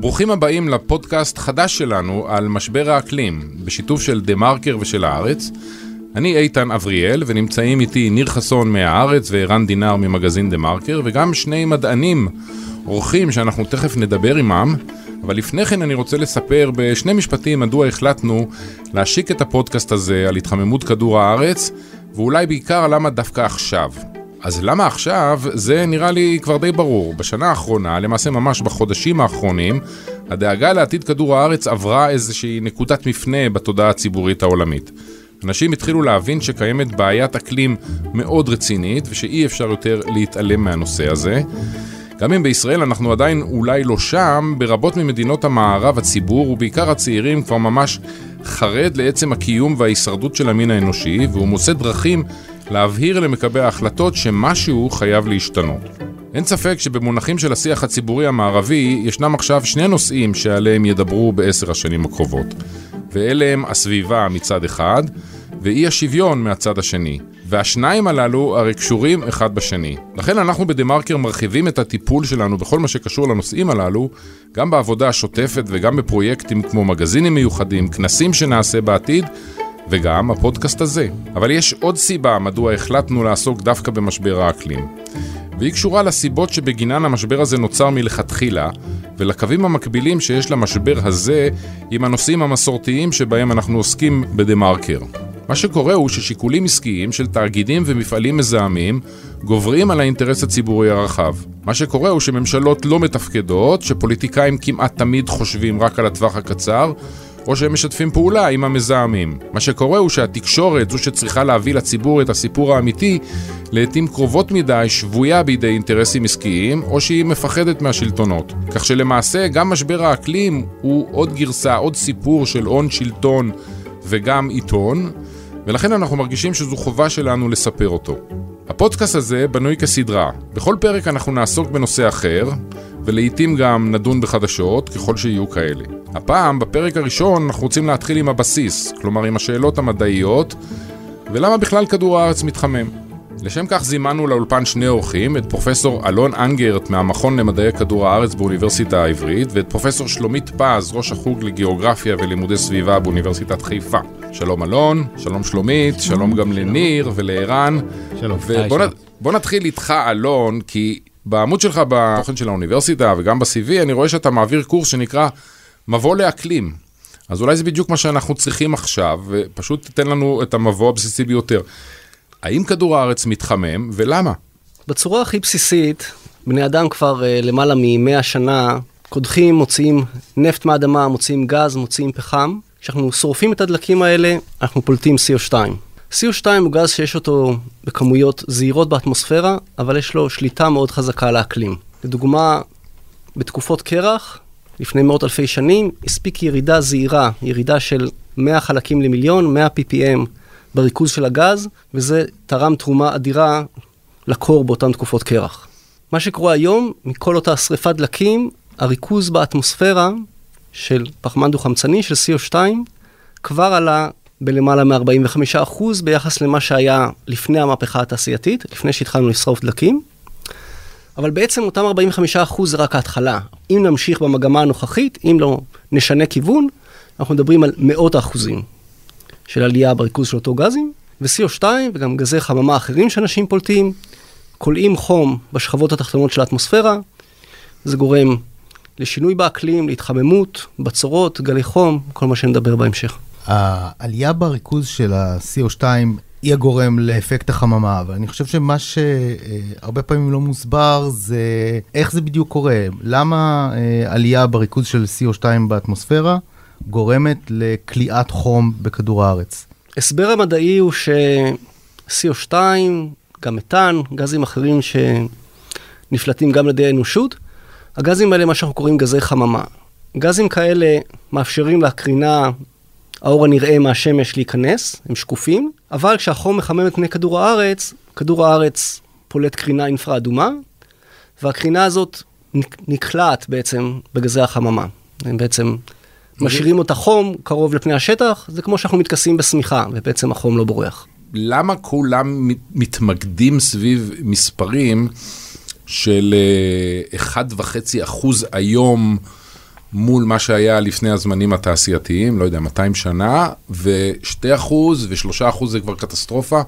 ברוכים הבאים לפודקאסט חדש שלנו על משבר האקלים, בשיתוף של דה מרקר ושל הארץ. אני איתן אבריאל, ונמצאים איתי ניר חסון מהארץ וערן דינר ממגזין דה מרקר, וגם שני מדענים, אורחים שאנחנו תכף נדבר עמם. אבל לפני כן אני רוצה לספר בשני משפטים מדוע החלטנו להשיק את הפודקאסט הזה על התחממות כדור הארץ, ואולי בעיקר למה דווקא עכשיו. אז למה עכשיו? זה נראה לי כבר די ברור. בשנה האחרונה, למעשה ממש בחודשים האחרונים, הדאגה לעתיד כדור הארץ עברה איזושהי נקודת מפנה בתודעה הציבורית העולמית. אנשים התחילו להבין שקיימת בעיית אקלים מאוד רצינית ושאי אפשר יותר להתעלם מהנושא הזה. גם אם בישראל אנחנו עדיין אולי לא שם, ברבות ממדינות המערב הציבור, ובעיקר הצעירים, כבר ממש חרד לעצם הקיום וההישרדות של המין האנושי, והוא מוצא דרכים להבהיר למקבלי ההחלטות שמשהו חייב להשתנות. אין ספק שבמונחים של השיח הציבורי המערבי, ישנם עכשיו שני נושאים שעליהם ידברו בעשר השנים הקרובות. ואלה הם הסביבה מצד אחד, ואי השוויון מהצד השני. והשניים הללו הרי קשורים אחד בשני. לכן אנחנו בדה-מרקר מרחיבים את הטיפול שלנו בכל מה שקשור לנושאים הללו, גם בעבודה השוטפת וגם בפרויקטים כמו מגזינים מיוחדים, כנסים שנעשה בעתיד, וגם הפודקאסט הזה. אבל יש עוד סיבה מדוע החלטנו לעסוק דווקא במשבר האקלים. והיא קשורה לסיבות שבגינן המשבר הזה נוצר מלכתחילה, ולקווים המקבילים שיש למשבר הזה עם הנושאים המסורתיים שבהם אנחנו עוסקים בדה-מרקר. מה שקורה הוא ששיקולים עסקיים של תאגידים ומפעלים מזהמים גוברים על האינטרס הציבורי הרחב. מה שקורה הוא שממשלות לא מתפקדות, שפוליטיקאים כמעט תמיד חושבים רק על הטווח הקצר, או שהם משתפים פעולה עם המזהמים. מה שקורה הוא שהתקשורת, זו שצריכה להביא לציבור את הסיפור האמיתי, לעתים קרובות מדי שבויה בידי אינטרסים עסקיים, או שהיא מפחדת מהשלטונות. כך שלמעשה גם משבר האקלים הוא עוד גרסה, עוד סיפור של הון שלטון וגם עיתון, ולכן אנחנו מרגישים שזו חובה שלנו לספר אותו. הפודקאסט הזה בנוי כסדרה. בכל פרק אנחנו נעסוק בנושא אחר, ולעיתים גם נדון בחדשות, ככל שיהיו כאלה. הפעם, בפרק הראשון, אנחנו רוצים להתחיל עם הבסיס, כלומר עם השאלות המדעיות, ולמה בכלל כדור הארץ מתחמם. לשם כך זימנו לאולפן שני אורחים, את פרופסור אלון אנגרט מהמכון למדעי כדור הארץ באוניברסיטה העברית, ואת פרופסור שלומית פז, ראש החוג לגיאוגרפיה ולימודי סביבה באוניברסיטת חיפה. שלום אלון, שלום שלומית, שלום גם לניר ולערן. שלום. ובוא נתחיל איתך אלון, כי בעמוד שלך בתוכן של האוניברסיטה וגם ב-CV, אני רואה שאתה מעביר קורס שנקרא מבוא לאקלים. אז אולי זה בדיוק מה שאנחנו צריכים עכשיו, ופשוט תיתן לנו את המבוא הבסיסי ביותר. האם כדור הארץ מתחמם ולמה? בצורה הכי בסיסית, בני אדם כבר uh, למעלה מ-100 שנה קודחים, מוציאים נפט מהאדמה, מוציאים גז, מוציאים פחם. כשאנחנו שורפים את הדלקים האלה, אנחנו פולטים CO2. CO2 הוא גז שיש אותו בכמויות זהירות באטמוספירה, אבל יש לו שליטה מאוד חזקה על האקלים. לדוגמה, בתקופות קרח, לפני מאות אלפי שנים, הספיק ירידה זהירה, ירידה של 100 חלקים למיליון, 100 ppm בריכוז של הגז, וזה תרם תרומה אדירה לקור באותן תקופות קרח. מה שקורה היום, מכל אותה שריפת דלקים, הריכוז באטמוספירה של פחמן דו-חמצני, של CO2, כבר עלה בלמעלה מ-45% ביחס למה שהיה לפני המהפכה התעשייתית, לפני שהתחלנו לשרוף דלקים. אבל בעצם אותם 45% זה רק ההתחלה. אם נמשיך במגמה הנוכחית, אם לא נשנה כיוון, אנחנו מדברים על מאות האחוזים של עלייה בריכוז של אותו גזים, ו-CO2 וגם גזי חממה אחרים שאנשים פולטים, כולאים חום בשכבות התחתונות של האטמוספירה, זה גורם לשינוי באקלים, להתחממות, בצורות, גלי חום, כל מה שנדבר בהמשך. העלייה בריכוז של ה-CO2 היא הגורם לאפקט החממה, אבל אני חושב שמה שהרבה פעמים לא מוסבר זה איך זה בדיוק קורה. למה אה, עלייה בריכוז של CO2 באטמוספירה גורמת לכליאת חום בכדור הארץ? הסבר המדעי הוא ש-CO2, גם מתאן, גזים אחרים שנפלטים גם לידי האנושות, הגזים האלה מה שאנחנו קוראים גזי חממה. גזים כאלה מאפשרים לקרינה האור הנראה מהשמש להיכנס, הם שקופים, אבל כשהחום מחמם את פני כדור הארץ, כדור הארץ פולט קרינה אינפרה אדומה, והקרינה הזאת נקלעת בעצם בגזי החממה. הם בעצם משאירים אותה חום קרוב לפני השטח, זה כמו שאנחנו מתכסים בשמיכה, ובעצם החום לא בורח. למה כולם מתמקדים סביב מספרים של 1.5 אה, אחוז היום מול מה שהיה לפני הזמנים התעשייתיים, לא יודע, 200 שנה, ו-2% ו-3% זה כבר קטסטרופה.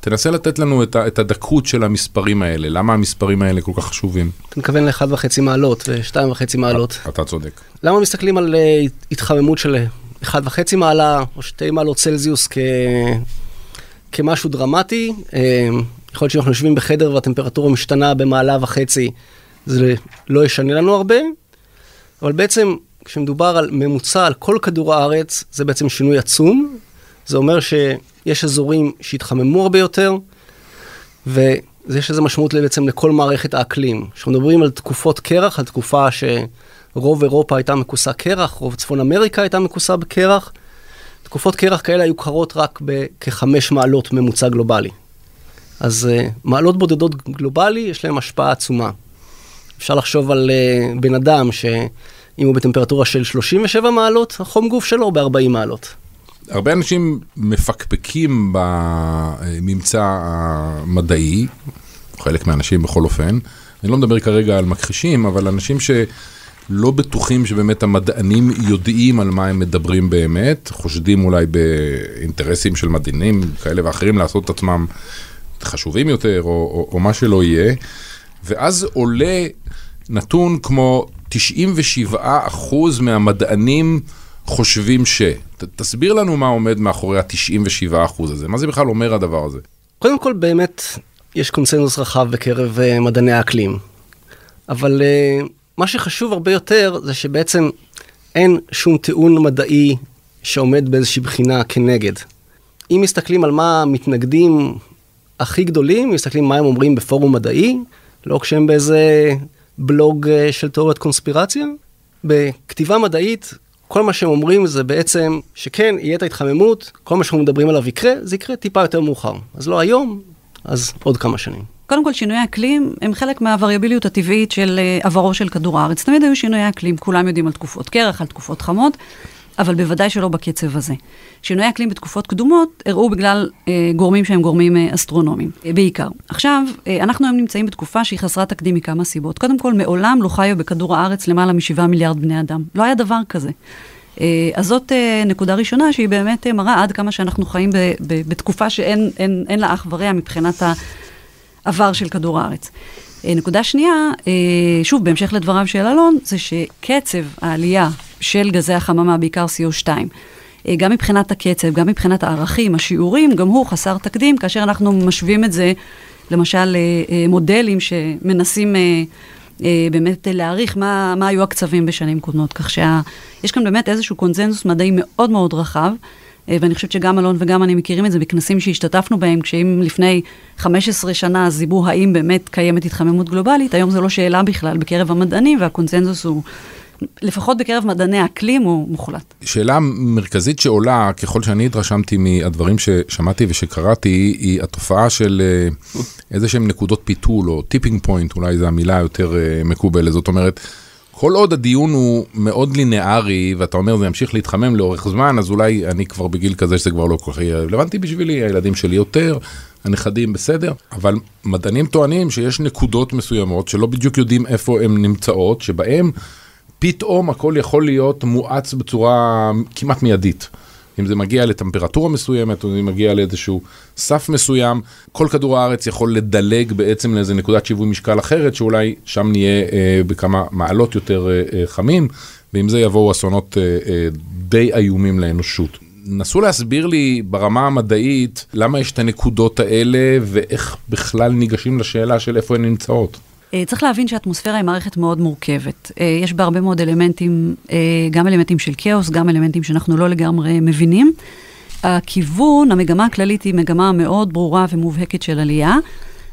תנסה לתת לנו את, את הדקות של המספרים האלה, למה המספרים האלה כל כך חשובים? אתה מתכוון ל-1.5 מעלות ו-2.5 מעלות. אתה צודק. למה מסתכלים על uh, התחממות של 1.5 מעלה או 2 מעלות צלזיוס כ... כמשהו דרמטי? Uh, יכול להיות שאנחנו יושבים בחדר והטמפרטורה משתנה במעלה וחצי, זה לא ישנה לנו הרבה, אבל בעצם כשמדובר על ממוצע על כל כדור הארץ, זה בעצם שינוי עצום. זה אומר שיש אזורים שהתחממו הרבה יותר, ויש לזה משמעות בעצם לכל מערכת האקלים. כשאנחנו מדברים על תקופות קרח, על תקופה שרוב אירופה הייתה מכוסה קרח, רוב צפון אמריקה הייתה מכוסה בקרח, תקופות קרח כאלה היו קרות רק בכחמש מעלות ממוצע גלובלי. אז uh, מעלות בודדות גלובלי, יש להם השפעה עצומה. אפשר לחשוב על uh, בן אדם שאם הוא בטמפרטורה של 37 מעלות, החום גוף שלו הוא ב-40 מעלות. הרבה אנשים מפקפקים בממצא המדעי, חלק מהאנשים בכל אופן. אני לא מדבר כרגע על מכחישים, אבל אנשים שלא בטוחים שבאמת המדענים יודעים על מה הם מדברים באמת, חושדים אולי באינטרסים של מדענים כאלה ואחרים לעשות את עצמם חשובים יותר, או, או, או מה שלא יהיה. ואז עולה נתון כמו 97% מהמדענים חושבים ש... ת, תסביר לנו מה עומד מאחורי ה-97% הזה, מה זה בכלל אומר הדבר הזה? קודם כל, באמת, יש קונצנזוס רחב בקרב uh, מדעני האקלים. אבל uh, מה שחשוב הרבה יותר זה שבעצם אין שום טיעון מדעי שעומד באיזושהי בחינה כנגד. אם מסתכלים על מה מתנגדים הכי גדולים, מסתכלים מה הם אומרים בפורום מדעי, לא כשהם באיזה בלוג uh, של תיאוריית קונספירציה. בכתיבה מדעית, כל מה שהם אומרים זה בעצם שכן, יהיה את ההתחממות, כל מה שאנחנו מדברים עליו יקרה, זה יקרה טיפה יותר מאוחר. אז לא היום, אז עוד כמה שנים. קודם כל, שינויי אקלים הם חלק מהווריאביליות הטבעית של uh, עברו של כדור הארץ. תמיד היו שינויי אקלים, כולם יודעים על תקופות קרח, על תקופות חמות, אבל בוודאי שלא בקצב הזה. שינויי אקלים בתקופות קדומות אירעו בגלל uh, גורמים שהם גורמים uh, אסטרונומיים, uh, בעיקר. עכשיו, uh, אנחנו היום נמצאים בתקופה שהיא חסרת תקדים מכמה סיבות. קודם כל, מעולם לא חיו בכדור הארץ למעלה משבעה מיליארד בני אדם. לא היה דבר כזה. אז זאת נקודה ראשונה שהיא באמת מראה עד כמה שאנחנו חיים ב, ב, בתקופה שאין אין, אין לה אח ורע מבחינת העבר של כדור הארץ. נקודה שנייה, שוב, בהמשך לדבריו של אלון, זה שקצב העלייה של גזי החממה, בעיקר CO2, גם מבחינת הקצב, גם מבחינת הערכים, השיעורים, גם הוא חסר תקדים, כאשר אנחנו משווים את זה, למשל, מודלים שמנסים באמת להעריך מה, מה היו הקצבים בשנים קודמות, כך שיש כאן באמת איזשהו קונצנזוס מדעי מאוד מאוד רחב. ואני חושבת שגם אלון וגם אני מכירים את זה בכנסים שהשתתפנו בהם, כשאם לפני 15 שנה דיברו האם באמת קיימת התחממות גלובלית, היום זו לא שאלה בכלל בקרב המדענים, והקונצנזוס הוא לפחות בקרב מדעני האקלים הוא מוחלט. שאלה מרכזית שעולה, ככל שאני התרשמתי מהדברים ששמעתי ושקראתי, היא התופעה של אה, איזה שהם נקודות פיתול, או tipping point, אולי זו המילה היותר אה, מקובלת. זאת אומרת, כל עוד הדיון הוא מאוד לינארי, ואתה אומר זה ימשיך להתחמם לאורך זמן, אז אולי אני כבר בגיל כזה שזה כבר לא כל כך רלוונטי בשבילי, הילדים שלי יותר, הנכדים בסדר, אבל מדענים טוענים שיש נקודות מסוימות שלא בדיוק יודעים איפה הן נמצאות, שבהן פתאום הכל יכול להיות מואץ בצורה כמעט מיידית. אם זה מגיע לטמפרטורה מסוימת, או אם זה מגיע לאיזשהו סף מסוים, כל כדור הארץ יכול לדלג בעצם לאיזה נקודת שיווי משקל אחרת, שאולי שם נהיה אה, בכמה מעלות יותר אה, אה, חמים, ועם זה יבואו אסונות אה, אה, די איומים לאנושות. נסו להסביר לי ברמה המדעית למה יש את הנקודות האלה ואיך בכלל ניגשים לשאלה של איפה הן נמצאות. אה, צריך להבין שהאטמוספירה היא מערכת מאוד מורכבת. אה, יש בה הרבה מאוד אלמנטים, אה, גם אלמנטים של כאוס, גם אלמנטים שאנחנו לא לגמרי מבינים. הכיוון, המגמה הכללית היא מגמה מאוד ברורה ומובהקת של עלייה.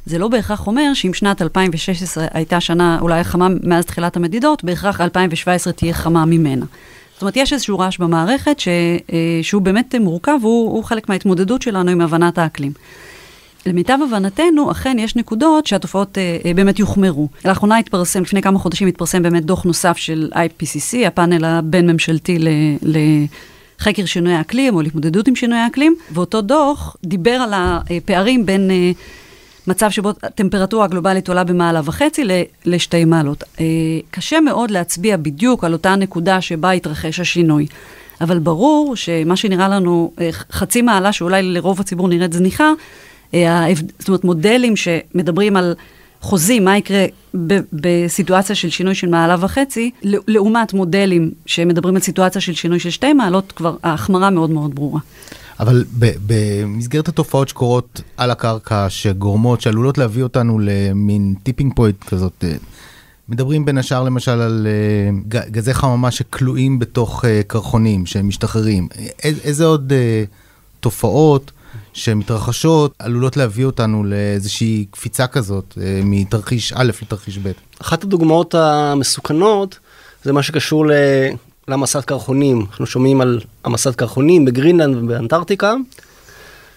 זה לא בהכרח אומר שאם שנת 2016 הייתה שנה אולי חמה מאז תחילת המדידות, בהכרח 2017 תהיה חמה ממנה. זאת אומרת, יש איזשהו רעש במערכת ש, שהוא באמת מורכב, והוא חלק מההתמודדות שלנו עם הבנת האקלים. למיטב הבנתנו, אכן יש נקודות שהתופעות אה, אה, באמת יוחמרו. לאחרונה התפרסם, לפני כמה חודשים התפרסם באמת דוח נוסף של IPCC, הפאנל הבין-ממשלתי ל... ל חקר שינוי האקלים או להתמודדות עם שינוי האקלים, ואותו דוח דיבר על הפערים בין אה, מצב שבו הטמפרטורה הגלובלית עולה במעלה וחצי לשתי מעלות. אה, קשה מאוד להצביע בדיוק על אותה נקודה שבה התרחש השינוי. אבל ברור שמה שנראה לנו אה, חצי מעלה, שאולי לרוב הציבור נראית זניחה, זאת אומרת, מודלים שמדברים על חוזים, מה יקרה ב- בסיטואציה של שינוי של מעלה וחצי, לעומת מודלים שמדברים על סיטואציה של שינוי של שתי מעלות, כבר ההחמרה מאוד מאוד ברורה. אבל במסגרת התופעות שקורות על הקרקע, שגורמות, שעלולות להביא אותנו למין tipping point כזאת, אה, מדברים בין השאר למשל על אה, גזי חממה שכלואים בתוך אה, קרחונים, שהם משתחררים. איזה עוד תופעות שמתרחשות עלולות להביא אותנו לאיזושהי קפיצה כזאת מתרחיש א' לתרחיש ב'? אחת הדוגמאות המסוכנות זה מה שקשור ל... למסת קרחונים. אנחנו שומעים על המסת קרחונים בגרינלנד ובאנטארקטיקה,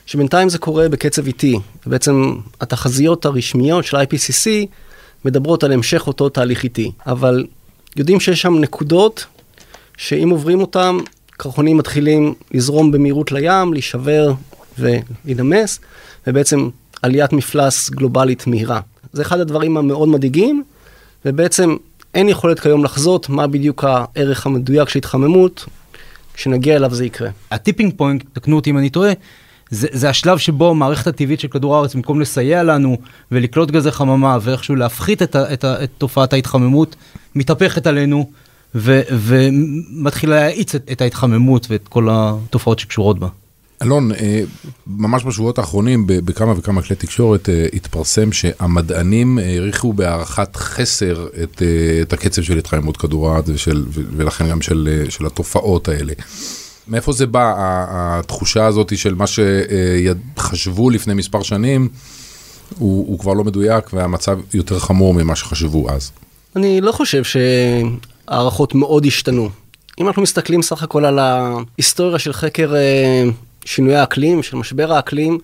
שבינתיים זה קורה בקצב איטי. ובעצם התחזיות הרשמיות של ה-IPCC מדברות על המשך אותו תהליך איטי. אבל יודעים שיש שם נקודות שאם עוברים אותם, קרחונים מתחילים לזרום במהירות לים, להישבר ולהידמס, ובעצם עליית מפלס גלובלית מהירה. זה אחד הדברים המאוד מדאיגים, ובעצם אין יכולת כיום לחזות מה בדיוק הערך המדויק של התחממות, כשנגיע אליו זה יקרה. הטיפינג פוינט, תקנו אותי אם אני טועה, זה, זה השלב שבו המערכת הטבעית של כדור הארץ, במקום לסייע לנו ולקלוט גזי חממה ואיכשהו להפחית את, ה, את, ה, את תופעת ההתחממות, מתהפכת עלינו ומתחילה להאיץ את, את ההתחממות ואת כל התופעות שקשורות בה. אלון, אה, ממש בשבועות האחרונים בכמה וכמה כלי תקשורת אה, התפרסם שהמדענים העריכו בהערכת חסר את, אה, את הקצב של התחממות כדור הארץ ולכן גם של, של התופעות האלה. מאיפה זה בא, התחושה הזאת של מה שחשבו לפני מספר שנים, הוא, הוא כבר לא מדויק והמצב יותר חמור ממה שחשבו אז? אני לא חושב שהערכות מאוד השתנו. אם אנחנו מסתכלים סך הכל על ההיסטוריה של חקר שינויי האקלים, של משבר האקלים,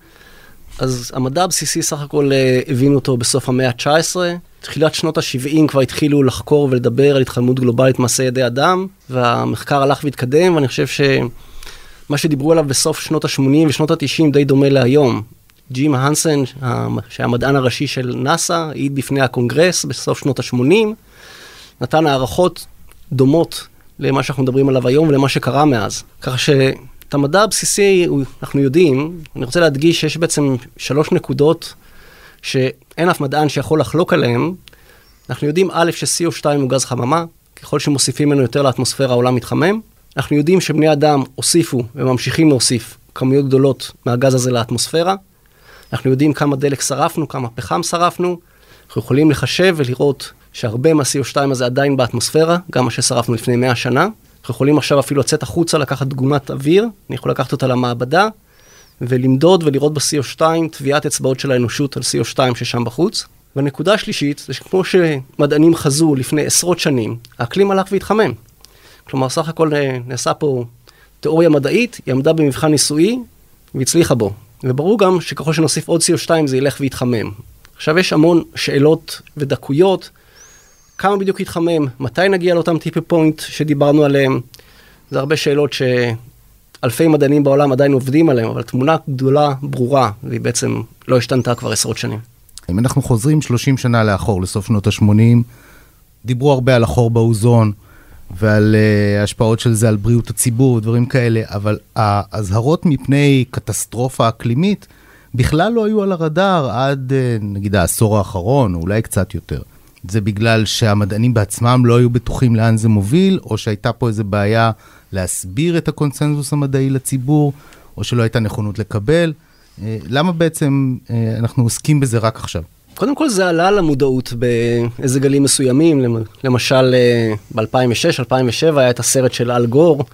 אז המדע הבסיסי סך הכל אה, הבינו אותו בסוף המאה ה-19. תחילת שנות ה-70 כבר התחילו לחקור ולדבר על התחממות גלובלית מעשה ידי אדם, והמחקר הלך והתקדם, ואני חושב שמה שדיברו עליו בסוף שנות ה-80 ושנות ה-90 די דומה להיום. ג'ים הנסן, שהיה המדען הראשי של נאסא, העיד בפני הקונגרס בסוף שנות ה-80, נתן הערכות דומות למה שאנחנו מדברים עליו היום ולמה שקרה מאז. ככה ש... את המדע הבסיסי אנחנו יודעים, אני רוצה להדגיש שיש בעצם שלוש נקודות שאין אף מדען שיכול לחלוק עליהן. אנחנו יודעים, א', ש-CO2 הוא גז חממה, ככל שמוסיפים ממנו יותר לאטמוספירה העולם מתחמם. אנחנו יודעים שבני אדם הוסיפו וממשיכים להוסיף כמויות גדולות מהגז הזה לאטמוספירה. אנחנו יודעים כמה דלק שרפנו, כמה פחם שרפנו. אנחנו יכולים לחשב ולראות שהרבה מה-CO2 הזה עדיין באטמוספירה, גם מה ששרפנו לפני 100 שנה. אנחנו יכולים עכשיו אפילו לצאת החוצה, לקחת דגומת אוויר, אני יכול לקחת אותה למעבדה, ולמדוד ולראות ב-CO2 טביעת אצבעות של האנושות על CO2 ששם בחוץ. והנקודה השלישית, זה שכמו שמדענים חזו לפני עשרות שנים, האקלים הלך והתחמם. כלומר, סך הכל אה, נעשה פה תיאוריה מדעית, היא עמדה במבחן ניסויי והצליחה בו. וברור גם שככל שנוסיף עוד CO2 זה ילך ויתחמם. עכשיו יש המון שאלות ודקויות כמה בדיוק יתחמם, מתי נגיע לאותם טיפי פוינט שדיברנו עליהם. זה הרבה שאלות שאלפי מדענים בעולם עדיין עובדים עליהם, אבל תמונה גדולה, ברורה, והיא בעצם לא השתנתה כבר עשרות שנים. אם אנחנו חוזרים 30 שנה לאחור, לסוף שנות ה-80, דיברו הרבה על החור באוזון ועל uh, השפעות של זה על בריאות הציבור ודברים כאלה, אבל האזהרות מפני קטסטרופה אקלימית בכלל לא היו על הרדאר עד uh, נגיד העשור האחרון, או אולי קצת יותר. זה בגלל שהמדענים בעצמם לא היו בטוחים לאן זה מוביל, או שהייתה פה איזו בעיה להסביר את הקונסנזוס המדעי לציבור, או שלא הייתה נכונות לקבל. אה, למה בעצם אה, אנחנו עוסקים בזה רק עכשיו? קודם כל זה עלה למודעות באיזה גלים מסוימים, למשל אה, ב-2006, 2007 היה את הסרט של אל גור,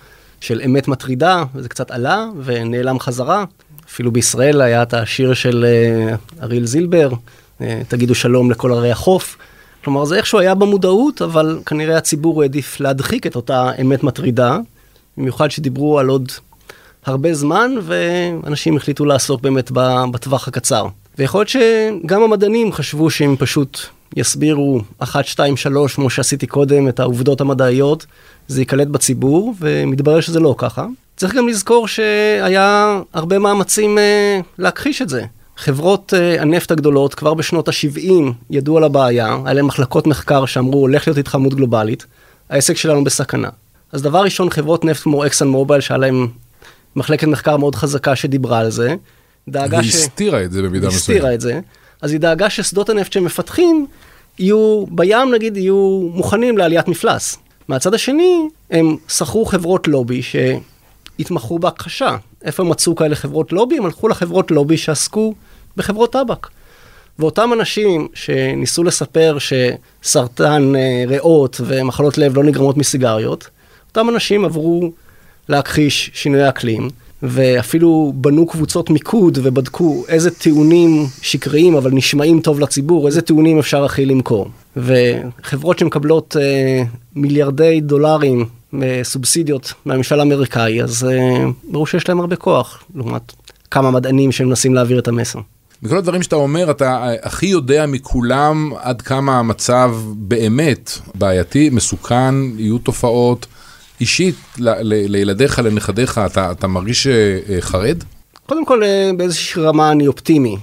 של אמת מטרידה, וזה קצת עלה ונעלם חזרה. אפילו בישראל היה את השיר של אריאל זילבר, תגידו שלום לכל ערי החוף. כלומר, זה איכשהו היה במודעות, אבל כנראה הציבור העדיף להדחיק את אותה אמת מטרידה, במיוחד שדיברו על עוד הרבה זמן, ואנשים החליטו לעסוק באמת בטווח הקצר. ויכול להיות שגם המדענים חשבו שהם פשוט יסבירו 1, 2, 3, כמו שעשיתי קודם, את העובדות המדעיות, זה ייקלט בציבור, ומתברר שזה לא ככה. צריך גם לזכור שהיה הרבה מאמצים אה, להכחיש את זה. חברות uh, הנפט הגדולות כבר בשנות ה-70 ידעו על הבעיה, היה להם מחלקות מחקר שאמרו הולך להיות התחממות גלובלית, העסק שלנו בסכנה. אז דבר ראשון, חברות נפט כמו אקסן מובייל, שהיה להם מחלקת מחקר מאוד חזקה שדיברה על זה, דאגה ש... היא הסתירה את זה במידה מסוימת. הסתירה את זה, אז היא דאגה ששדות הנפט שהם מפתחים, יהיו, בים נגיד, יהיו מוכנים לעליית מפלס. מהצד השני, הם שכרו חברות לובי שהתמחו בהכחשה. איפה מצאו כאלה חברות לובי? הם הלכו לחברות לובי שעסקו בחברות טבק. ואותם אנשים שניסו לספר שסרטן אה, ריאות ומחלות לב לא נגרמות מסיגריות, אותם אנשים עברו להכחיש שינוי אקלים, ואפילו בנו קבוצות מיקוד ובדקו איזה טיעונים שקריים אבל נשמעים טוב לציבור, איזה טיעונים אפשר הכי למכור. וחברות שמקבלות אה, מיליארדי דולרים סובסידיות מהממשל האמריקאי, אז אה, ברור שיש להם הרבה כוח, לעומת כמה מדענים שמנסים להעביר את המסר. מכל הדברים שאתה אומר, אתה הכי יודע מכולם עד כמה המצב באמת בעייתי, מסוכן, יהיו תופעות. אישית, ל- ל- לילדיך, לנכדיך, אתה, אתה מרגיש אה, חרד? קודם כל, אה, באיזושהי רמה אני אופטימי.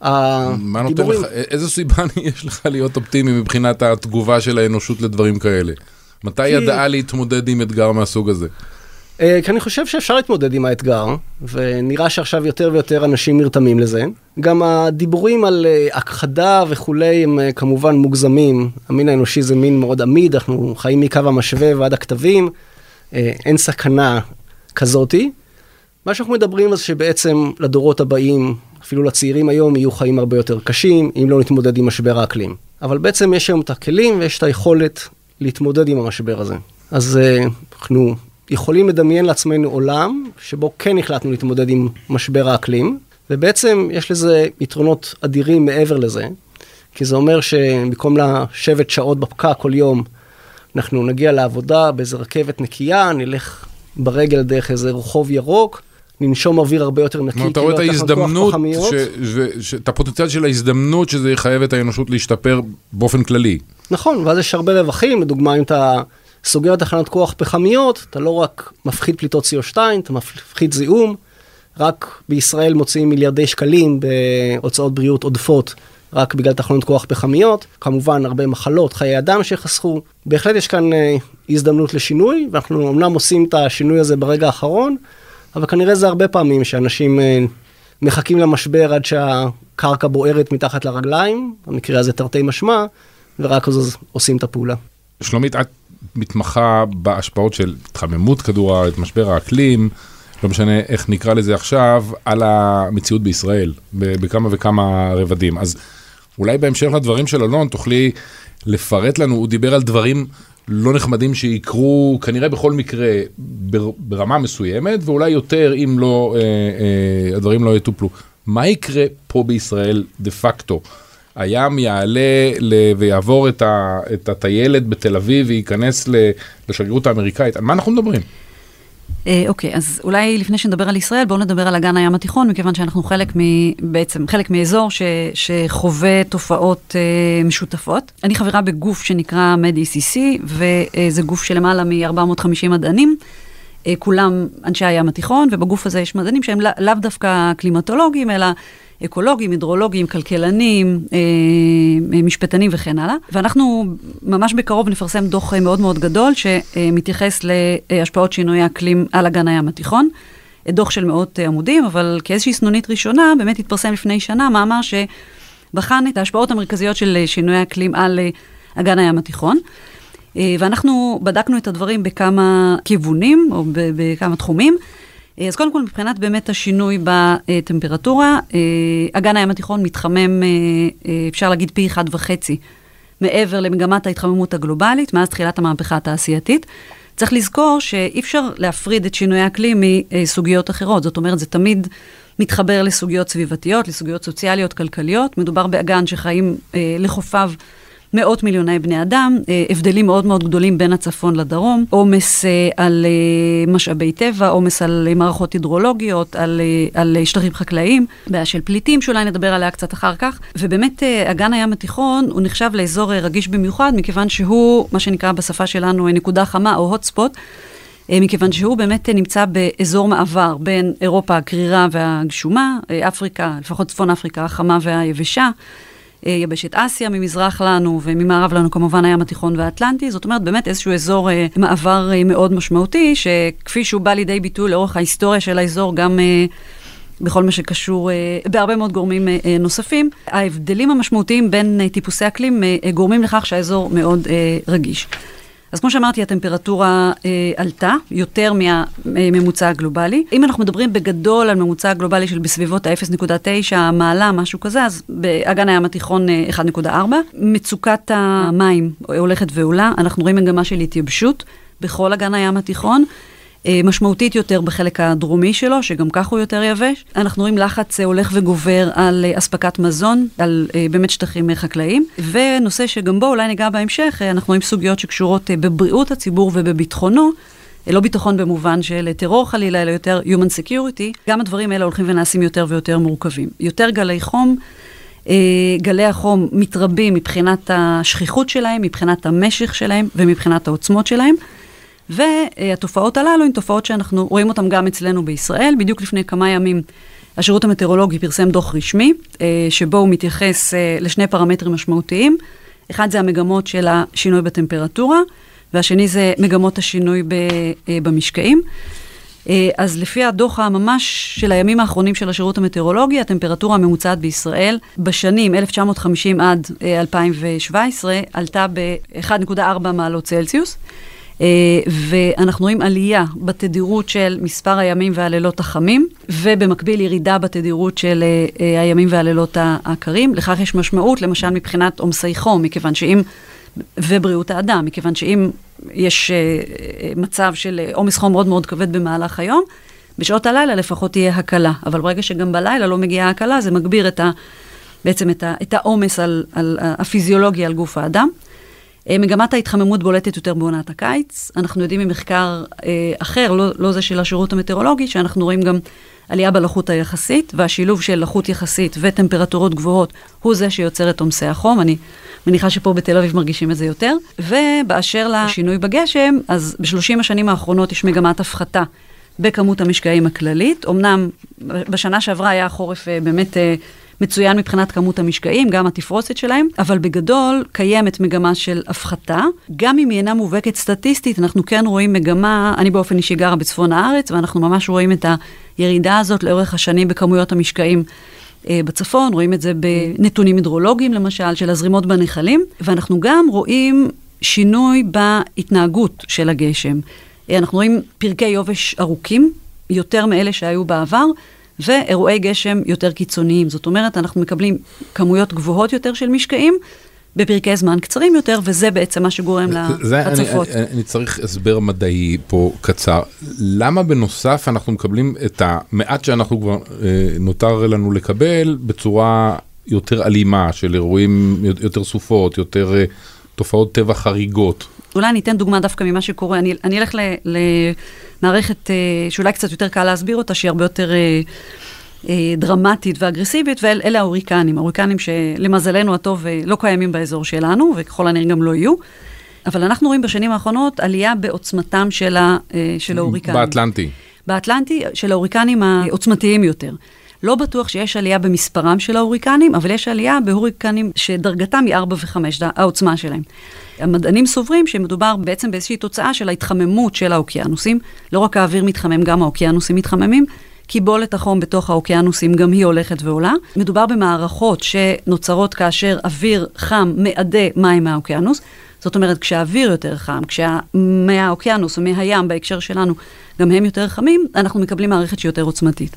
מה נותן לך, איזה סיבה יש לך להיות אופטימי מבחינת התגובה של האנושות לדברים כאלה? מתי כי... ידעה להתמודד עם אתגר מהסוג הזה? אה, כי אני חושב שאפשר להתמודד עם האתגר, ונראה שעכשיו יותר ויותר אנשים נרתמים לזה. גם הדיבורים על הכחדה וכולי הם כמובן מוגזמים. המין האנושי זה מין מאוד עמיד, אנחנו חיים מקו המשווה ועד הכתבים, אה, אין סכנה כזאתי. מה שאנחנו מדברים זה שבעצם לדורות הבאים, אפילו לצעירים היום, יהיו חיים הרבה יותר קשים, אם לא נתמודד עם משבר האקלים. אבל בעצם יש היום את הכלים ויש את היכולת להתמודד עם המשבר הזה. אז אה, אנחנו יכולים לדמיין לעצמנו עולם שבו כן החלטנו להתמודד עם משבר האקלים, ובעצם יש לזה יתרונות אדירים מעבר לזה, כי זה אומר שבמקום לשבת שעות בפקק כל יום, אנחנו נגיע לעבודה באיזה רכבת נקייה, נלך ברגל דרך איזה רחוב ירוק, ננשום אוויר הרבה יותר נקי. אתה רואה את ההזדמנות, את הפוטנציאל של ההזדמנות שזה יחייב את האנושות להשתפר באופן כללי. נכון, ואז יש הרבה רווחים, לדוגמה אם אתה סוגר תחנות כוח פחמיות, אתה לא רק מפחית פליטות CO2, אתה מפחית זיהום, רק בישראל מוציאים מיליארדי שקלים בהוצאות בריאות עודפות רק בגלל תחנות כוח פחמיות, כמובן הרבה מחלות, חיי אדם שחסכו. בהחלט יש כאן אה, הזדמנות לשינוי, ואנחנו אמנם עושים את השינוי הזה ברגע האחרון, אבל כנראה זה הרבה פעמים שאנשים אה, מחכים למשבר עד שהקרקע בוערת מתחת לרגליים, במקרה הזה תרתי משמע, ורק אז עושים את הפעולה. שלומית, את מתמחה בהשפעות של התחממות כדור הארץ, משבר האקלים, לא משנה איך נקרא לזה עכשיו, על המציאות בישראל, בכמה וכמה רבדים. אז אולי בהמשך לדברים של אלון, תוכלי לפרט לנו, הוא דיבר על דברים לא נחמדים שיקרו כנראה בכל מקרה ברמה מסוימת, ואולי יותר אם לא, אה, אה, הדברים לא יטופלו. מה יקרה פה בישראל דה פקטו? הים יעלה ל... ויעבור את, ה... את הטיילת בתל אביב וייכנס לשגרירות האמריקאית, על מה אנחנו מדברים? אה, אוקיי, אז אולי לפני שנדבר על ישראל, בואו נדבר על אגן הים התיכון, מכיוון שאנחנו חלק מ... בעצם, חלק מאזור ש... שחווה תופעות uh, משותפות. אני חברה בגוף שנקרא MedECC, וזה גוף של למעלה מ-450 מדענים. uh, כולם אנשי הים התיכון, ובגוף הזה יש מדענים שהם לא, לאו דווקא קלימטולוגים, אלא אקולוגים, הידרולוגים, כלכלנים, אה, אה, משפטנים וכן הלאה. ואנחנו ממש בקרוב נפרסם דוח אה, מאוד מאוד גדול שמתייחס להשפעות שינוי האקלים על אגן הים התיכון. דוח של מאות עמודים, אבל כאיזושהי סנונית ראשונה, באמת התפרסם לפני שנה מאמר שבחן את ההשפעות המרכזיות של שינוי האקלים על אגן הים התיכון. ואנחנו בדקנו את הדברים בכמה כיוונים, או בכמה תחומים. אה, אז קודם כל, מבחינת באמת השינוי בטמפרטורה, אה, אגן הים התיכון מתחמם, אה, אפשר להגיד פי אחד וחצי, מעבר למגמת ההתחממות הגלובלית, מאז תחילת המהפכה התעשייתית. צריך לזכור שאי אפשר להפריד את שינוי האקלים מסוגיות אחרות, זאת אומרת, זה תמיד מתחבר לסוגיות סביבתיות, לסוגיות סוציאליות, כלכליות. מדובר באגן שחיים לחופיו מאות מיליוני בני אדם, אה, הבדלים מאוד מאוד גדולים בין הצפון לדרום, עומס אה, על אה, משאבי טבע, עומס על מערכות הידרולוגיות, על, על שטחים חקלאיים, בעיה של פליטים שאולי נדבר עליה קצת אחר כך, ובאמת אגן הים התיכון הוא נחשב לאזור רגיש במיוחד, מכיוון שהוא, מה שנקרא בשפה שלנו, נקודה חמה או hot spot. מכיוון שהוא באמת נמצא באזור מעבר בין אירופה הקרירה והגשומה, אפריקה, לפחות צפון אפריקה החמה והיבשה, יבשת אסיה ממזרח לנו וממערב לנו כמובן הים התיכון והאטלנטי, זאת אומרת באמת איזשהו אזור מעבר מאוד משמעותי, שכפי שהוא בא לידי ביטוי לאורך ההיסטוריה של האזור, גם בכל מה שקשור, בהרבה מאוד גורמים נוספים. ההבדלים המשמעותיים בין טיפוסי אקלים גורמים לכך שהאזור מאוד רגיש. אז כמו שאמרתי, הטמפרטורה אה, עלתה יותר מהממוצע הגלובלי. אם אנחנו מדברים בגדול על ממוצע גלובלי של בסביבות ה-0.9 מעלה, משהו כזה, אז באגן הים התיכון אה, 1.4. מצוקת המים הולכת ועולה, אנחנו רואים מגמה של התייבשות בכל אגן הים התיכון. אה, משמעותית יותר בחלק הדרומי שלו, שגם כך הוא יותר יבש. אנחנו רואים לחץ אה, הולך וגובר על אה, אספקת מזון, על באמת שטחים חקלאיים. ונושא שגם בו אולי ניגע בהמשך, אנחנו רואים סוגיות שקשורות בבריאות הציבור ובביטחונו. לא ביטחון במובן של טרור חלילה, אלא יותר Human Security, גם הדברים האלה הולכים ונעשים יותר ויותר מורכבים. יותר גלי חום, גלי החום מתרבים מבחינת השכיחות שלהם, מבחינת המשך שלהם ומבחינת העוצמות שלהם. והתופעות הללו הן תופעות שאנחנו רואים אותן גם אצלנו בישראל. בדיוק לפני כמה ימים השירות המטאורולוגי פרסם דוח רשמי, אה, שבו הוא מתייחס אה, לשני פרמטרים משמעותיים. אחד זה המגמות של השינוי בטמפרטורה, והשני זה מגמות השינוי אה, במשקעים. אז לפי הדוח הממש של הימים האחרונים של השירות המטאורולוגי, הטמפרטורה הממוצעת בישראל בשנים 1950 עד 2017 עלתה ב-1.4 מעלות צלזיוס. אה, ואנחנו רואים עלייה בתדירות של מספר הימים והלילות החמים, ובמקביל ירידה בתדירות של אה, אה, הימים והלילות הקרים. לכך יש משמעות, למשל מבחינת עומסי חום, מכיוון שאם... ובריאות האדם, מכיוון שאם יש מצב של עומס חום מאוד מאוד כבד במהלך היום, בשעות הלילה לפחות תהיה הקלה. אבל ברגע שגם בלילה לא מגיעה הקלה, זה מגביר את ה, בעצם את העומס על, על הפיזיולוגיה על גוף האדם. אה, מגמת ההתחממות בולטת יותר בעונת הקיץ. אנחנו יודעים ממחקר אה, אחר, לא, לא זה של השירות המטאורולוגי, שאנחנו רואים גם עלייה בלחות היחסית, והשילוב של לחות יחסית וטמפרטורות גבוהות הוא זה שיוצר את עומסי החום. אני מניחה שפה בתל אביב מרגישים את זה יותר. ובאשר לשינוי בגשם, אז בשלושים השנים האחרונות יש מגמת הפחתה בכמות המשקעים הכללית. אמנם בשנה שעברה היה חורף אה, באמת... אה, מצוין מבחינת כמות המשקעים, גם התפרוסת שלהם, אבל בגדול קיימת מגמה של הפחתה. גם אם היא אינה מובהקת סטטיסטית, אנחנו כן רואים מגמה, אני באופן אישי גרה בצפון הארץ, ואנחנו ממש רואים את הירידה הזאת לאורך השנים בכמויות המשקעים. אה, בצפון, רואים את זה בנתונים הידרולוגיים למשל, של הזרימות בנחלים, ואנחנו גם רואים שינוי בהתנהגות של הגשם. אה, אנחנו רואים פרקי יובש ארוכים, יותר מאלה שהיו בעבר, ואירועי גשם יותר קיצוניים. זאת אומרת, אנחנו מקבלים כמויות גבוהות יותר של משקעים. בפרקי זמן קצרים יותר, וזה בעצם מה שגורם להצפות. אני, אני צריך הסבר מדעי פה קצר. למה בנוסף אנחנו מקבלים את המעט שאנחנו כבר אה, נותר לנו לקבל בצורה יותר אלימה של אירועים, יותר סופות, יותר אה, תופעות טבע חריגות? אולי אני אתן דוגמה דווקא ממה שקורה. אני, אני אלך למערכת אה, שאולי קצת יותר קל להסביר אותה, שהיא הרבה יותר אה, אה, דרמטית ואגרסיבית, ואלה ההוריקנים. ההוריקנים שלמזלנו הטוב אה, לא קיימים באזור שלנו, וככל הנראה גם לא יהיו. אבל אנחנו רואים בשנים האחרונות עלייה בעוצמתם של, ה, אה, של ההוריקנים. באטלנטי. באטלנטי, של ההוריקנים העוצמתיים יותר. לא בטוח שיש עלייה במספרם של ההוריקנים, אבל יש עלייה בהוריקנים שדרגתם היא 4 ו-5, העוצמה שלהם. המדענים סוברים שמדובר בעצם באיזושהי תוצאה של ההתחממות של האוקיינוסים. לא רק האוויר מתחמם, גם האוקיינוסים מתחממים. קיבולת החום בתוך האוקיינוסים גם היא הולכת ועולה. מדובר במערכות שנוצרות כאשר אוויר חם מעדה מים מהאוקיינוס. זאת אומרת, כשהאוויר יותר חם, כשהאוקיינוס או מהים בהקשר שלנו גם הם יותר חמים, אנחנו מקבלים מערכת שהיא יותר עוצמתית.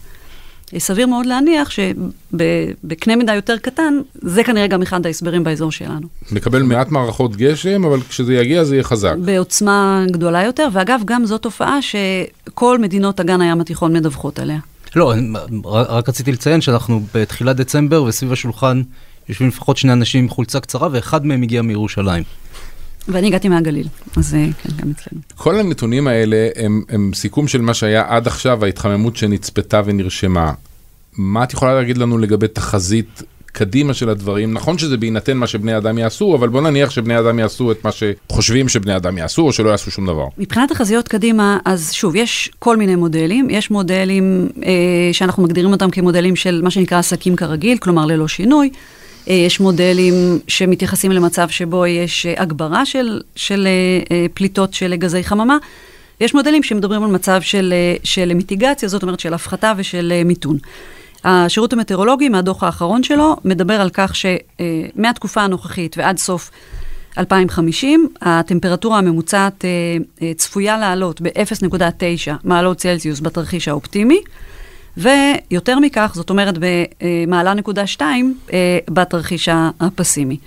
סביר מאוד להניח שבקנה מידה יותר קטן, זה כנראה גם אחד ההסברים באזור שלנו. נקבל מעט מערכות גשם, אבל כשזה יגיע זה יהיה חזק. בעוצמה גדולה יותר, ואגב, גם זו תופעה שכל מדינות אגן הים התיכון מדווחות עליה. לא, רק רציתי לציין שאנחנו בתחילת דצמבר וסביב השולחן יושבים לפחות שני אנשים עם חולצה קצרה ואחד מהם הגיע מירושלים. ואני הגעתי מהגליל, אז אה, כן, גם אצלנו. כל הנתונים האלה הם, הם סיכום של מה שהיה עד עכשיו, ההתחממות שנצפתה ונרשמה. מה את יכולה להגיד לנו לגבי תחזית קדימה של הדברים. נכון שזה בהינתן מה שבני אדם יעשו, אבל בוא נניח שבני אדם יעשו את מה שחושבים שבני אדם יעשו, או שלא יעשו שום דבר. מבחינת תחזיות קדימה, אז שוב, יש כל מיני מודלים. יש מודלים אה, שאנחנו מגדירים אותם כמודלים של מה שנקרא עסקים כרגיל, כלומר ללא שינוי. אה, יש מודלים שמתייחסים למצב שבו יש אה, הגברה של, של אה, פליטות של גזי חממה. יש מודלים שמדברים על מצב של, של מיטיגציה, זאת אומרת של הפחתה ושל מיתון. השירות המטאורולוגי, מהדוח האחרון שלו, מדבר על כך שמהתקופה הנוכחית ועד סוף 2050, הטמפרטורה הממוצעת צפויה לעלות ב-0.9 מעלות צלזיוס בתרחיש האופטימי, ויותר מכך, זאת אומרת במעלה נקודה 2 אה, בתרחיש הפסימי.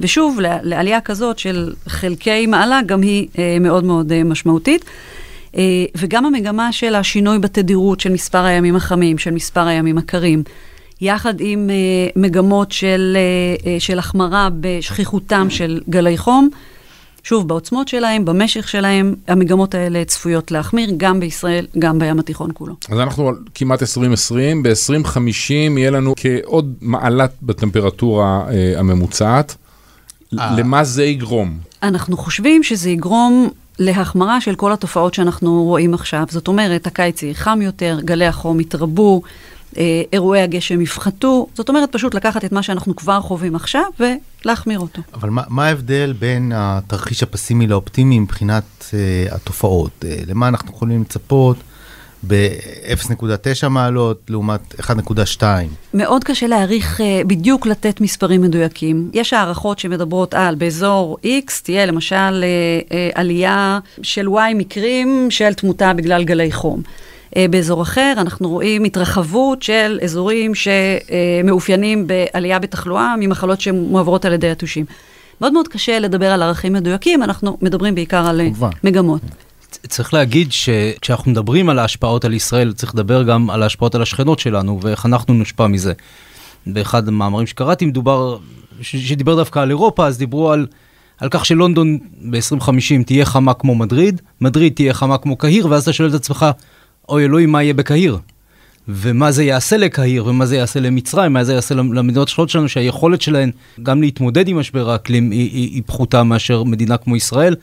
ושוב, לעלייה כזאת של חלקי מעלה, גם היא מאוד מאוד משמעותית. וגם המגמה של השינוי בתדירות של מספר הימים החמים, של מספר הימים הקרים, יחד עם מגמות של, של החמרה בשכיחותם של גלי חום. שוב, בעוצמות שלהם, במשך שלהם, המגמות האלה צפויות להחמיר, גם בישראל, גם בים התיכון כולו. אז אנחנו על כמעט 2020, ב-2050 יהיה לנו כעוד מעלת בטמפרטורה uh, הממוצעת. למה זה יגרום? אנחנו חושבים שזה יגרום להחמרה של כל התופעות שאנחנו רואים עכשיו. זאת אומרת, הקיץ יהיה חם יותר, גלי החום יתרבו, אה, אירועי הגשם יפחתו, זאת אומרת פשוט לקחת את מה שאנחנו כבר חווים עכשיו ולהחמיר אותו. אבל מה, מה ההבדל בין התרחיש הפסימי לאופטימי מבחינת uh, התופעות? Uh, למה אנחנו יכולים לצפות? ב-0.9 מעלות לעומת 1.2. מאוד קשה להעריך, uh, בדיוק לתת מספרים מדויקים. יש הערכות שמדברות על באזור X תהיה למשל uh, עלייה של Y מקרים של תמותה בגלל גלי חום. אה, באזור אחר, אנחנו רואים התרחבות של אזורים שמאופיינים בעלייה בתחלואה ממחלות שמועברות על ידי יתושים. מאוד מאוד קשה לדבר על ערכים מדויקים, אנחנו מדברים בעיקר על אה, כמובן. מגמות. צריך להגיד שכשאנחנו מדברים על ההשפעות על ישראל, צריך לדבר גם על ההשפעות על השכנות שלנו ואיך אנחנו נושפע מזה. באחד המאמרים שקראתי מדובר, שדיבר דווקא על אירופה, אז דיברו על, על כך שלונדון ב-2050 תהיה חמה כמו מדריד, מדריד תהיה חמה כמו קהיר, ואז אתה שואל את עצמך, אוי אלוהים, מה יהיה בקהיר? ומה זה יעשה לקהיר, ומה זה יעשה למצרים, מה זה יעשה למדינות השכנות שלנו, שהיכולת שלהן גם להתמודד עם משבר האקלים היא, היא, היא פחותה מאשר מדינה כמו ישראל,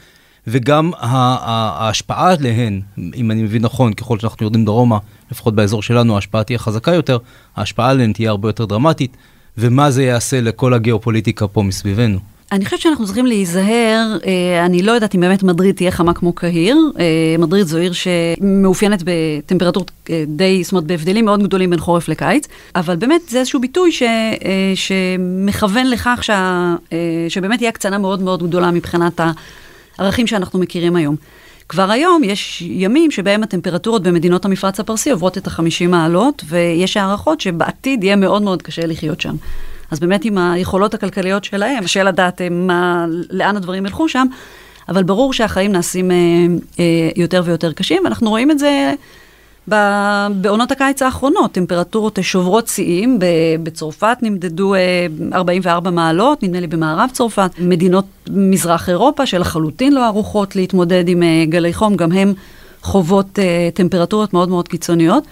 וגם ההשפעה עליהן, אם אני מבין נכון, ככל שאנחנו יורדים דרומה, לפחות באזור שלנו, ההשפעה תהיה חזקה יותר, ההשפעה עליהן תהיה הרבה יותר דרמטית, ומה זה יעשה לכל הגיאופוליטיקה פה מסביבנו. אני חושבת שאנחנו צריכים להיזהר, אה, אני לא יודעת אם באמת מדריד תהיה חמה כמו קהיר. אה, מדריד זו עיר שמאופיינת בטמפרטורות אה, די, זאת אומרת, בהבדלים מאוד גדולים בין חורף לקיץ, אבל באמת זה איזשהו ביטוי ש, שמכוון לכך שה, שבאמת תהיה הקצנה מאוד מאוד גדולה מבחינת הערכים שאנחנו מכירים היום. כבר היום יש ימים שבהם הטמפרטורות במדינות המפרץ הפרסי עוברות את ה-50 מעלות, ויש הערכות שבעתיד יהיה מאוד מאוד קשה לחיות שם. אז באמת עם היכולות הכלכליות שלהם, קשה לדעת אה, מה, לאן הדברים ילכו שם, אבל ברור שהחיים נעשים אה, אה, יותר ויותר קשים, ואנחנו רואים את זה בעונות הקיץ האחרונות, טמפרטורות שוברות שיאים, בצרפת נמדדו 44 מעלות, נדמה לי במערב צרפת, מדינות מזרח אירופה שלחלוטין לא ערוכות להתמודד עם גלי חום, גם הן חוות טמפרטורות מאוד מאוד קיצוניות.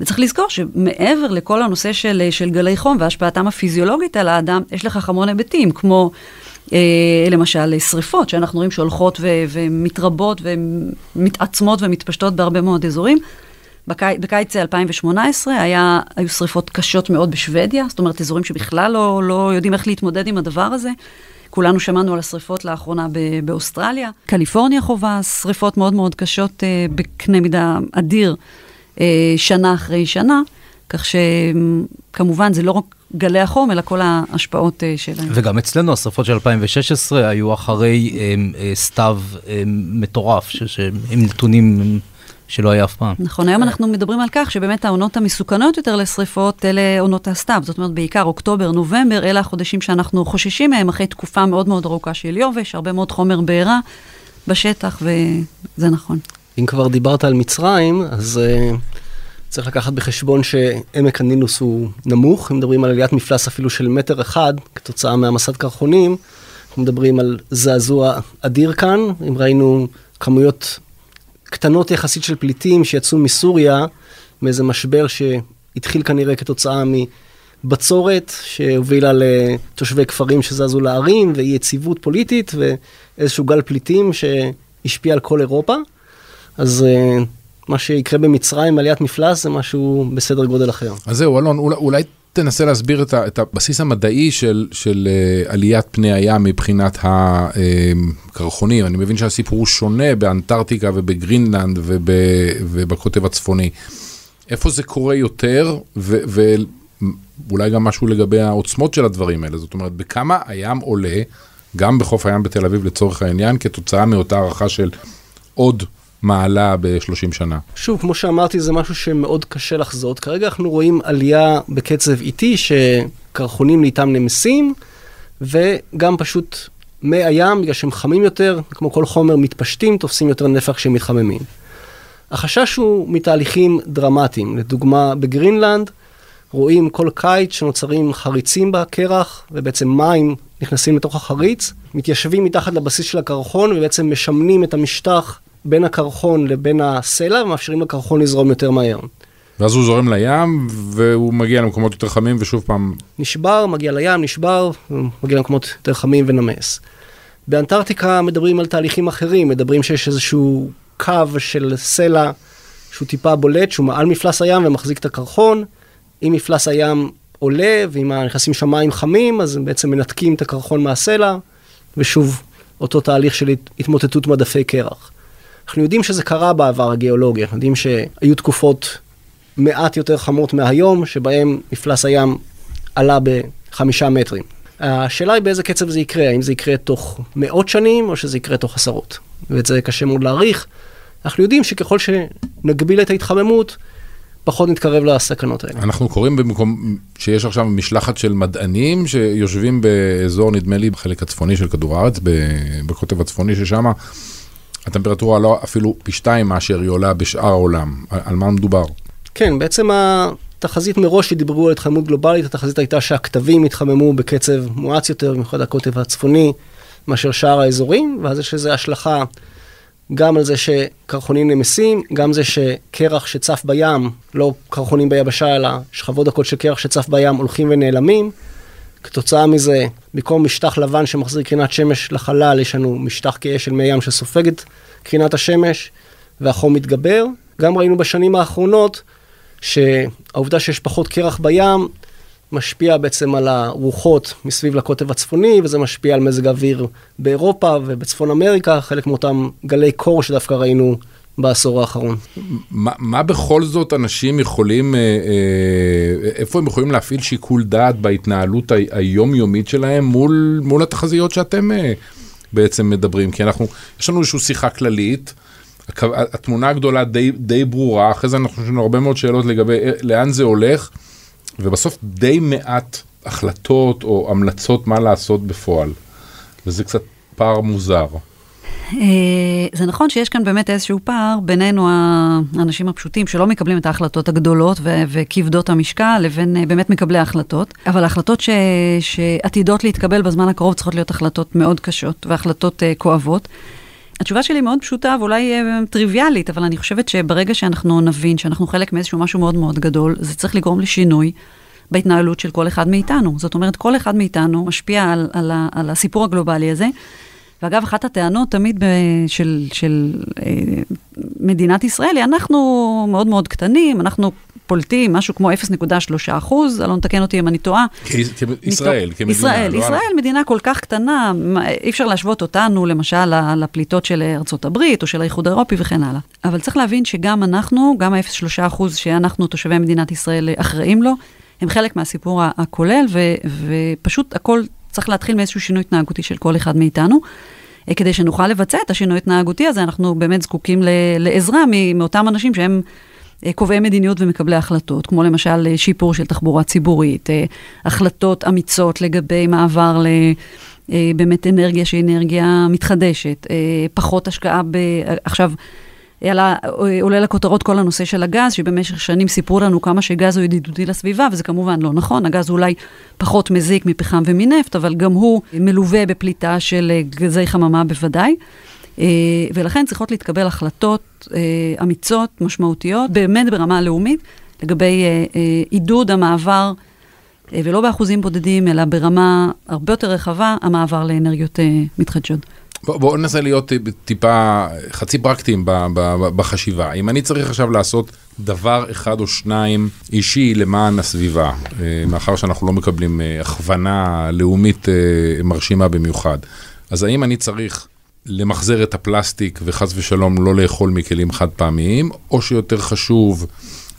וצריך לזכור שמעבר לכל הנושא של, של גלי חום והשפעתם הפיזיולוגית על האדם, יש לכך המון היבטים, כמו אה, למשל שריפות, שאנחנו רואים שהולכות ו, ומתרבות ומתעצמות ומתפשטות בהרבה מאוד אזורים. בקי, בקיץ 2018 היה, היו שריפות קשות מאוד בשוודיה, זאת אומרת, אזורים שבכלל לא, לא יודעים איך להתמודד עם הדבר הזה. כולנו שמענו על השריפות לאחרונה באוסטרליה. קליפורניה חווה שריפות מאוד מאוד קשות אה, בקנה מידה אדיר. אה, שנה אחרי שנה, כך שכמובן זה לא רק גלי החום, אלא כל ההשפעות אה, שלהם. וגם אצלנו השרפות של 2016 היו אחרי אה, סתיו מטורף, עם נתונים... שלא היה אף פעם. נכון, היום אנחנו מדברים על כך שבאמת העונות המסוכנות יותר לשריפות, אלה עונות הסתיו. זאת אומרת, בעיקר אוקטובר, נובמבר, אלה החודשים שאנחנו חוששים מהם אחרי תקופה מאוד מאוד ארוכה של יובש, הרבה מאוד חומר בעירה בשטח, וזה נכון. אם כבר דיברת על מצרים, אז uh, צריך לקחת בחשבון שעמק הנילוס הוא נמוך, אם מדברים על עליית מפלס אפילו של מטר אחד, כתוצאה מהמסד קרחונים, אנחנו מדברים על זעזוע אדיר כאן, אם ראינו כמויות קטנות יחסית של פליטים שיצאו מסוריה, מאיזה משבר שהתחיל כנראה כתוצאה בצורת שהובילה לתושבי כפרים שזזו לערים, ואי יציבות פוליטית, ואיזשהו גל פליטים שהשפיע על כל אירופה. אז uh, מה שיקרה במצרים, עליית מפלס, זה משהו בסדר גודל אחר. אז זהו, אלון, אולי, אולי תנסה להסביר את, ה, את הבסיס המדעי של, של uh, עליית פני הים מבחינת הקרחונים. אני מבין שהסיפור הוא שונה באנטארקטיקה ובגרינלנד וב, ובקוטב הצפוני. איפה זה קורה יותר, ואולי גם משהו לגבי העוצמות של הדברים האלה. זאת אומרת, בכמה הים עולה, גם בחוף הים בתל אביב לצורך העניין, כתוצאה מאותה הערכה של עוד מעלה ב-30 שנה. שוב, כמו שאמרתי, זה משהו שמאוד קשה לחזות. כרגע אנחנו רואים עלייה בקצב איטי, שקרחונים לאיתם נמסים, וגם פשוט מי הים, בגלל שהם חמים יותר, כמו כל חומר, מתפשטים, תופסים יותר נפח כשהם מתחממים. החשש הוא מתהליכים דרמטיים. לדוגמה, בגרינלנד רואים כל קיץ שנוצרים חריצים בקרח, ובעצם מים נכנסים לתוך החריץ, מתיישבים מתחת לבסיס של הקרחון, ובעצם משמנים את המשטח בין הקרחון לבין הסלע, ומאפשרים לקרחון לזרום יותר מהר. ואז הוא זורם לים, והוא מגיע למקומות יותר חמים, ושוב פעם... נשבר, מגיע לים, נשבר, מגיע למקומות יותר חמים ונמס. באנטארקטיקה מדברים על תהליכים אחרים, מדברים שיש איזשהו קו של סלע שהוא טיפה בולט, שהוא מעל מפלס הים ומחזיק את הקרחון. אם מפלס הים עולה, ואם נכנסים שם מים חמים, אז הם בעצם מנתקים את הקרחון מהסלע, ושוב, אותו תהליך של התמוטטות מדפי קרח. אנחנו יודעים שזה קרה בעבר הגיאולוגי, אנחנו יודעים שהיו תקופות מעט יותר חמות מהיום, שבהם מפלס הים עלה בחמישה מטרים. השאלה היא באיזה קצב זה יקרה, האם זה יקרה תוך מאות שנים או שזה יקרה תוך עשרות. ואת זה קשה מאוד להעריך. אנחנו יודעים שככל שנגביל את ההתחממות, פחות נתקרב לסכנות האלה. אנחנו קוראים במקום שיש עכשיו משלחת של מדענים שיושבים באזור, נדמה לי, בחלק הצפוני של כדור הארץ, בקוטב הצפוני, ששם הטמפרטורה לא אפילו פי שתיים מאשר היא עולה בשאר העולם. על מה מדובר? כן, בעצם התחזית מראש שדיברו על התחממות גלובלית, התחזית הייתה שהכתבים יתחממו בקצב מואץ יותר, במיוחד הקוטב הצפוני, מאשר שאר האזורים, ואז יש לזה השלכה גם על זה שקרחונים נמסים, גם זה שקרח שצף בים, לא קרחונים ביבשה, אלא שכבות דקות של קרח שצף בים הולכים ונעלמים. כתוצאה מזה, במקום משטח לבן שמחזיר קרינת שמש לחלל, יש לנו משטח כהה של מי ים שסופג את קרינת השמש, והחום מתגבר. גם ראינו בשנים האחרונות שהעובדה שיש פחות קרח בים, משפיע בעצם על הרוחות מסביב לקוטב הצפוני, וזה משפיע על מזג האוויר באירופה ובצפון אמריקה, חלק מאותם גלי קור שדווקא ראינו בעשור האחרון. מה, מה בכל זאת אנשים יכולים, אה, אה, איפה הם יכולים להפעיל שיקול דעת בהתנהלות היומיומית שלהם מול, מול התחזיות שאתם אה, בעצם מדברים? כי אנחנו, יש לנו איזושהי שיחה כללית. התמונה הגדולה די, די ברורה, אחרי זה אנחנו לנו הרבה מאוד שאלות לגבי לאן זה הולך. ובסוף די מעט החלטות או המלצות מה לעשות בפועל. וזה קצת פער מוזר. אה, זה נכון שיש כאן באמת איזשהו פער בינינו האנשים הפשוטים שלא מקבלים את ההחלטות הגדולות וכבדות המשקל לבין אה, באמת מקבלי ההחלטות, אבל ההחלטות ש, שעתידות להתקבל בזמן הקרוב צריכות להיות החלטות מאוד קשות והחלטות uh, כואבות. התשובה שלי מאוד פשוטה ואולי טריוויאלית, אבל אני חושבת שברגע שאנחנו נבין שאנחנו חלק מאיזשהו משהו מאוד מאוד גדול, זה צריך לגרום לשינוי בהתנהלות של כל אחד מאיתנו. זאת אומרת, כל אחד מאיתנו משפיע על, על, על הסיפור הגלובלי הזה. ואגב, אחת הטענות תמיד ב, של, של אה, מדינת ישראל היא, אנחנו מאוד מאוד קטנים, אנחנו פולטים משהו כמו 0.3 אחוז, אלון תקן אותי אם אני טועה. ישראל, כמדינה. ישראל, לא ישראל מדינה כל כך קטנה, אי אפשר להשוות אותנו למשל לפליטות של ארצות הברית או של האיחוד האירופי וכן הלאה. אבל צריך להבין שגם אנחנו, גם ה-0.3 אחוז שאנחנו תושבי מדינת ישראל אחראים לו, הם חלק מהסיפור הכולל, ו, ופשוט הכל צריך להתחיל מאיזשהו שינוי התנהגותי של כל אחד מאיתנו. אה, כדי שנוכל לבצע את השינוי התנהגותי הזה, אנחנו באמת זקוקים לעזרה מאותם אנשים שהם אה, קובעי מדיניות ומקבלי החלטות, כמו למשל אה, שיפור של תחבורה ציבורית, החלטות אמיצות לגבי מעבר ל... באמת אנרגיה שהיא אנרגיה מתחדשת, פחות השקעה ב... עכשיו, עלה, עולה לכותרות כל הנושא של הגז, שבמשך שנים סיפרו לנו כמה שגז הוא ידידותי לסביבה, וזה כמובן לא נכון, הגז אולי פחות מזיק מפחם ומנפט, אבל גם הוא מלווה בפליטה של גזי חממה בוודאי. אה, ולכן צריכות להתקבל החלטות אה, אמיצות, משמעותיות, באמת ברמה הלאומית, לגבי אה, עידוד המעבר אה, ולא באחוזים בודדים, אלא ברמה הרבה יותר רחבה, המעבר לאנרגיות אה, מתחדשות. בואו בוא ננסה להיות טיפה חצי פרקטיים ב- ב- בחשיבה. אם אני צריך עכשיו לעשות דבר אחד או שניים אישי למען הסביבה, אה, מאחר שאנחנו לא מקבלים אה, הכוונה לאומית אה, מרשימה במיוחד, אז האם אני צריך למחזר את הפלסטיק וחס ושלום לא לאכול מכלים חד פעמיים, או שיותר חשוב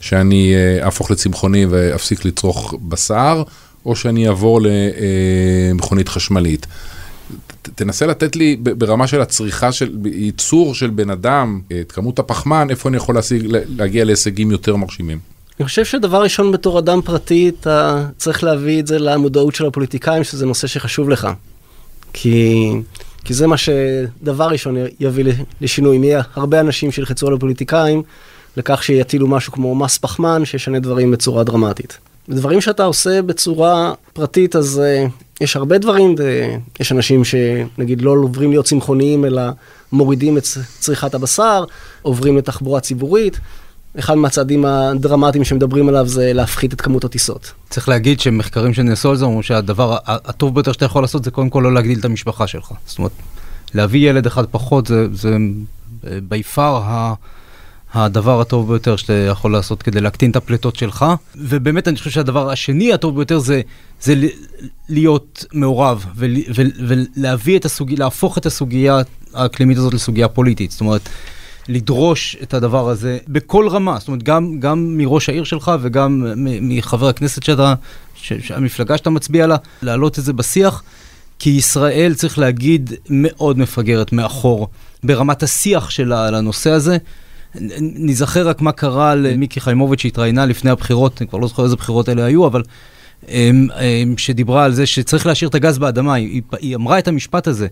שאני אהפוך לצמחוני ואפסיק לצרוך בשר, או שאני אעבור למכונית חשמלית. תנסה לתת לי ברמה של הצריכה של ייצור של בן אדם, את כמות הפחמן, איפה אני יכול להשיג, להגיע להישגים יותר מרשימים. אני חושב שדבר ראשון בתור אדם פרטי, אתה צריך להביא את זה למודעות של הפוליטיקאים, שזה נושא שחשוב לך. כי, כי זה מה שדבר ראשון יביא לשינוי. אם יהיה הרבה אנשים שילחצו על הפוליטיקאים, לכך שיטילו משהו כמו מס פחמן, שישנה דברים בצורה דרמטית. דברים שאתה עושה בצורה פרטית, אז uh, יש הרבה דברים, יש אנשים שנגיד לא עוברים להיות צמחוניים, אלא מורידים את צריכת הבשר, עוברים לתחבורה ציבורית. אחד מהצעדים הדרמטיים שמדברים עליו זה להפחית את כמות הטיסות. צריך להגיד שמחקרים שנעשו על זה אומרים שהדבר הטוב ביותר שאתה יכול לעשות זה קודם כל לא להגדיל את המשפחה שלך. זאת אומרת, להביא ילד אחד פחות זה, זה by far ה... הדבר הטוב ביותר שאתה יכול לעשות כדי להקטין את הפליטות שלך. ובאמת אני חושב שהדבר השני הטוב ביותר זה, זה להיות מעורב ול, ולהביא את הסוגיה, להפוך את הסוגיה האקלימית הזאת לסוגיה פוליטית. זאת אומרת, לדרוש את הדבר הזה בכל רמה, זאת אומרת, גם, גם מראש העיר שלך וגם מחבר הכנסת שאתה, שהמפלגה שאתה מצביע לה, להעלות את זה בשיח, כי ישראל, צריך להגיד, מאוד מפגרת מאחור ברמת השיח שלה על הנושא הזה. ניזכר רק מה קרה למיקי חיימוביץ' שהתראיינה לפני הבחירות, אני כבר לא זוכר איזה בחירות אלה היו, אבל שדיברה על זה שצריך להשאיר את הגז באדמה, היא, היא אמרה את המשפט הזה.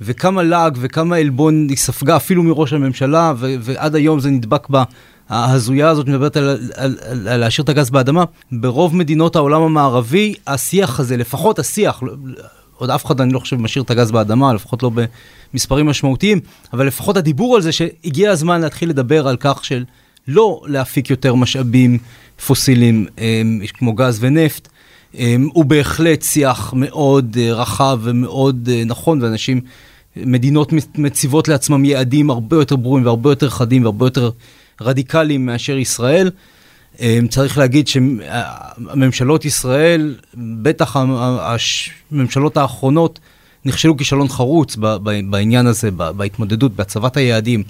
וכמה לעג וכמה עלבון היא ספגה אפילו מראש הממשלה, ו- ועד היום זה נדבק בה. ההזויה הזאת מדברת על, על, על, על להשאיר את הגז באדמה. ברוב מדינות העולם המערבי, השיח הזה, לפחות השיח, עוד אף אחד אני לא חושב משאיר את הגז באדמה, לפחות לא במספרים משמעותיים, אבל לפחות הדיבור על זה שהגיע הזמן להתחיל לדבר על כך של לא להפיק יותר משאבים פוסיליים אמ, כמו גז ונפט, אמ, הוא בהחלט שיח מאוד אה, רחב ומאוד אה, נכון, ואנשים, מדינות מציבות לעצמם יעדים הרבה יותר ברורים והרבה יותר חדים והרבה יותר רדיקליים מאשר ישראל. אמ, צריך להגיד שממשלות ישראל, בטח הממשלות האחרונות, נכשלו כישלון חרוץ בעניין הזה, בהתמודדות, בהצבת היעדים,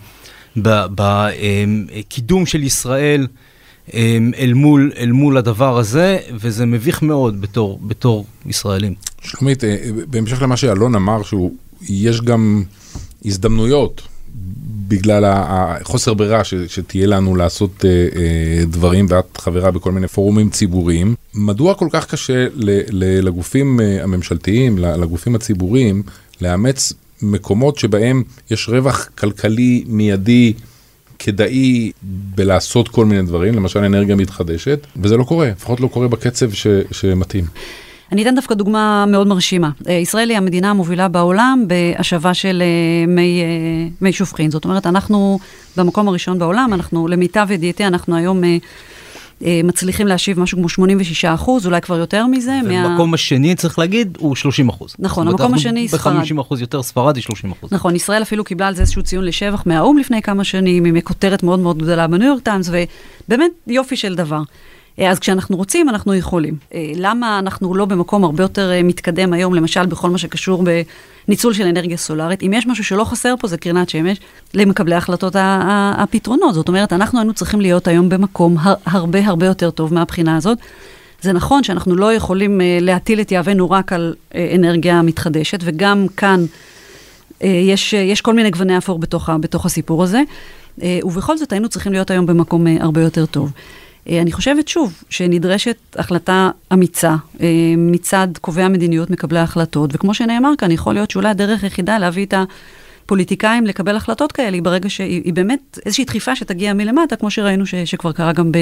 בקידום של ישראל אמ, אל מול, אל מול הדבר הזה, וזה מביך מאוד בתור, בתור ישראלים. שלומית, אה, בהמשך למה שאלון אמר, שיש גם הזדמנויות בגלל החוסר ברירה ש, שתהיה לנו לעשות אה, אה, דברים, ואת חברה בכל מיני פורומים ציבוריים, מדוע כל כך קשה ל, ל, לגופים אה, הממשלתיים, לגופים הציבוריים, לאמץ מקומות שבהם יש רווח כלכלי מיידי, כדאי בלעשות כל מיני דברים, למשל אנרגיה מתחדשת, וזה לא קורה, לפחות לא קורה בקצב ש, שמתאים. אני אתן דווקא דוגמה מאוד מרשימה. אה, ישראל היא המדינה המובילה בעולם בהשבה של אה, מי, אה, מי שופכין. זאת אומרת, אנחנו במקום הראשון בעולם, אנחנו, למיטב ידיעתי, אנחנו היום... מצליחים להשיב משהו כמו 86 אחוז, אולי כבר יותר מזה. ובמקום מה... השני, צריך להגיד, הוא 30 אחוז. נכון, המקום השני ספרד. ב-50 אחוז יותר ספרד היא 30 אחוז. נכון, ישראל אפילו קיבלה על זה איזשהו ציון לשבח מהאו"ם לפני כמה שנים, עם כותרת מאוד מאוד גדולה בניו יורק טיימס, ובאמת יופי של דבר. אה, אז כשאנחנו רוצים, אנחנו יכולים. אה, למה אנחנו לא במקום הרבה יותר אה, מתקדם היום, למשל בכל מה שקשור בניצול של אנרגיה סולארית? אם יש משהו שלא חסר פה זה קרינת שמש למקבלי ההחלטות הפתרונות. זאת אומרת, אנחנו היינו צריכים להיות היום במקום הרבה הרבה יותר טוב מהבחינה הזאת. זה נכון שאנחנו לא יכולים להטיל את יהבנו רק על אנרגיה מתחדשת, וגם כאן יש, יש כל מיני גווני אפור בתוך, בתוך הסיפור הזה, ובכל זאת היינו צריכים להיות היום במקום הרבה יותר טוב. אה, אני חושבת שוב שנדרשת החלטה אמיצה אה, מצד קובעי המדיניות, מקבלי ההחלטות, וכמו שנאמר כאן, יכול להיות שאולי הדרך היחידה להביא את הפוליטיקאים לקבל החלטות כאלה, היא ברגע שהיא באמת איזושהי דחיפה שתגיע מלמטה, כמו שראינו ש, שכבר קרה גם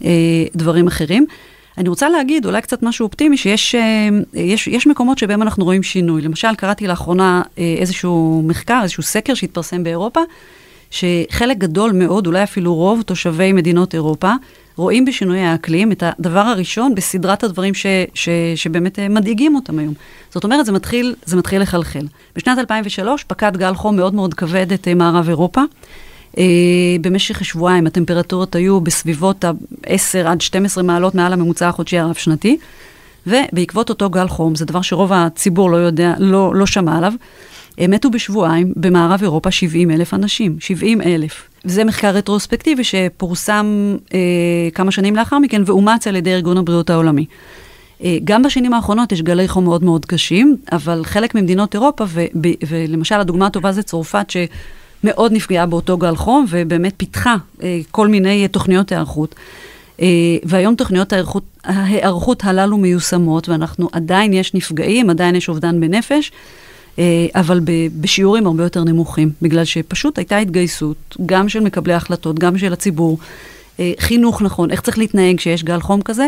בדברים אה, אחרים. אני רוצה להגיד אולי קצת משהו אופטימי, שיש יש, יש מקומות שבהם אנחנו רואים שינוי. למשל, קראתי לאחרונה איזשהו מחקר, איזשהו סקר שהתפרסם באירופה, שחלק גדול מאוד, אולי אפילו רוב תושבי מדינות אירופה, רואים בשינוי האקלים את הדבר הראשון בסדרת הדברים ש, ש, שבאמת אה, מדאיגים אותם היום. זאת אומרת, זה מתחיל, זה מתחיל לחלחל. בשנת 2003 פקד גל חום מאוד מאוד כבד את אה, מערב אירופה. Uh, במשך שבועיים הטמפרטורות היו בסביבות ה-10 עד 12 מעלות מעל הממוצע החודשי הרב-שנתי, ובעקבות אותו גל חום, זה דבר שרוב הציבור לא יודע, לא, לא שמע עליו, מתו בשבועיים במערב אירופה 70 אלף אנשים, 70 אלף. זה מחקר רטרוספקטיבי שפורסם אה, כמה שנים לאחר מכן ואומץ על ידי ארגון הבריאות העולמי. אה, גם בשנים האחרונות יש גלי חום מאוד מאוד קשים, אבל חלק ממדינות אירופה, ו, ב, ולמשל הדוגמה הטובה זה צרפת, שמאוד נפגעה באותו גל חום, ובאמת פיתחה אה, כל מיני תוכניות היערכות. אה, והיום תוכניות ההיערכות, ההיערכות הללו מיושמות, ואנחנו עדיין יש נפגעים, עדיין יש אובדן בנפש. אה, אבל בשיעורים הרבה יותר נמוכים, בגלל שפשוט הייתה התגייסות, גם של מקבלי ההחלטות, גם של הציבור, אה, חינוך נכון, איך צריך להתנהג כשיש גל חום כזה,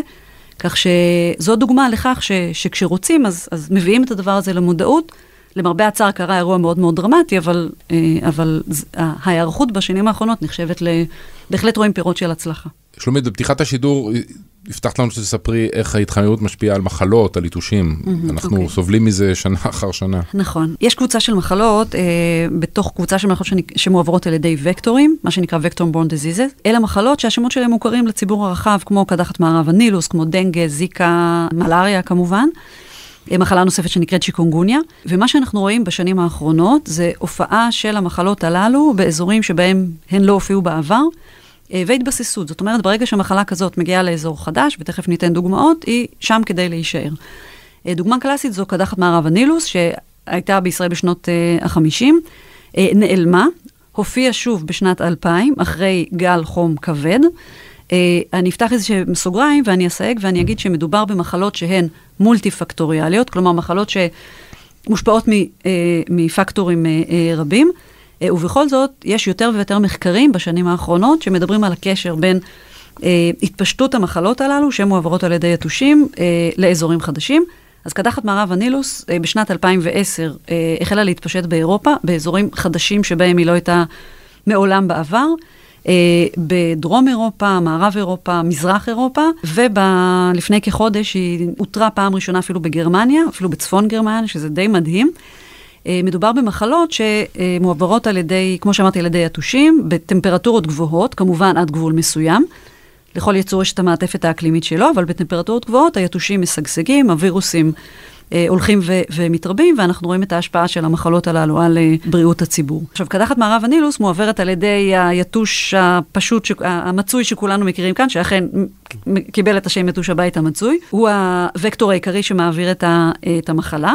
כך שזו דוגמה לכך ש, שכשרוצים, אז, אז מביאים את הדבר הזה למודעות. למרבה הצער קרה אירוע מאוד מאוד דרמטי, אבל, אה, אבל ההיערכות בשנים האחרונות נחשבת ל... בהחלט רואים פירות של הצלחה. שלומית, בפתיחת השידור הבטחת לנו שתספרי איך ההתחממות משפיעה על מחלות, על יתושים. Mm-hmm, אנחנו okay. סובלים מזה שנה אחר שנה. נכון. יש קבוצה של מחלות, אה, בתוך קבוצה של מחלות שמועברות על ידי וקטורים, מה שנקרא וקטורם בורן דיזיזס. אלה מחלות שהשמות שלהם מוכרים לציבור הרחב, כמו קדחת מערב הנילוס, כמו דנגה, זיקה, מלאריה כמובן. אה, מחלה נוספת שנקראת שיקונגוניה, ומה שאנחנו רואים בשנים האחרונות זה הופעה של המחלות הללו באזורים שבהם הן לא הופיעו בעבר. אה, והתבססות. זאת אומרת, ברגע שמחלה כזאת מגיעה לאזור חדש, ותכף ניתן דוגמאות, היא שם כדי להישאר. אה, דוגמה קלאסית זו קדחת מערב הנילוס, שהייתה בישראל בשנות ה-50, אה, נעלמה, הופיעה שוב בשנת 2000, אחרי גל חום כבד. אני אפתח איזה סוגריים ואני אסייג ואני אגיד שמדובר במחלות שהן מולטי-פקטוריאליות, כלומר מחלות שמושפעות מפקטורים רבים. אה, ובכל זאת, יש יותר ויותר מחקרים בשנים האחרונות שמדברים על הקשר בין אה, התפשטות המחלות הללו, שמועברות על ידי יתושים, אה, לאזורים חדשים. אז קדחת מערב הנילוס אה, בשנת 2010 אה, החלה להתפשט באירופה, באזורים חדשים שבהם היא לא הייתה מעולם בעבר. Uh, בדרום אירופה, מערב אירופה, מזרח אירופה, ולפני כחודש היא אותרה פעם ראשונה אפילו בגרמניה, אפילו בצפון גרמניה, שזה די מדהים. אה, מדובר במחלות שמועברות על ידי, כמו שאמרתי, על ידי יתושים, בטמפרטורות גבוהות, כמובן עד גבול מסוים. לכל יצור יש את המעטפת האקלימית שלו, אבל בטמפרטורות גבוהות היתושים משגשגים, הווירוסים אה, הולכים ו- ומתרבים, ואנחנו רואים את ההשפעה של המחלות הללו על אה, בריאות הציבור. עכשיו, קדחת מערב הנילוס מועברת על ידי היתוש הפשוט, ש- המצוי שכולנו מכירים כאן, שאכן קיבל את השם יתוש הבית המצוי. הוא הוקטור העיקרי שמעביר את, ה- את המחלה.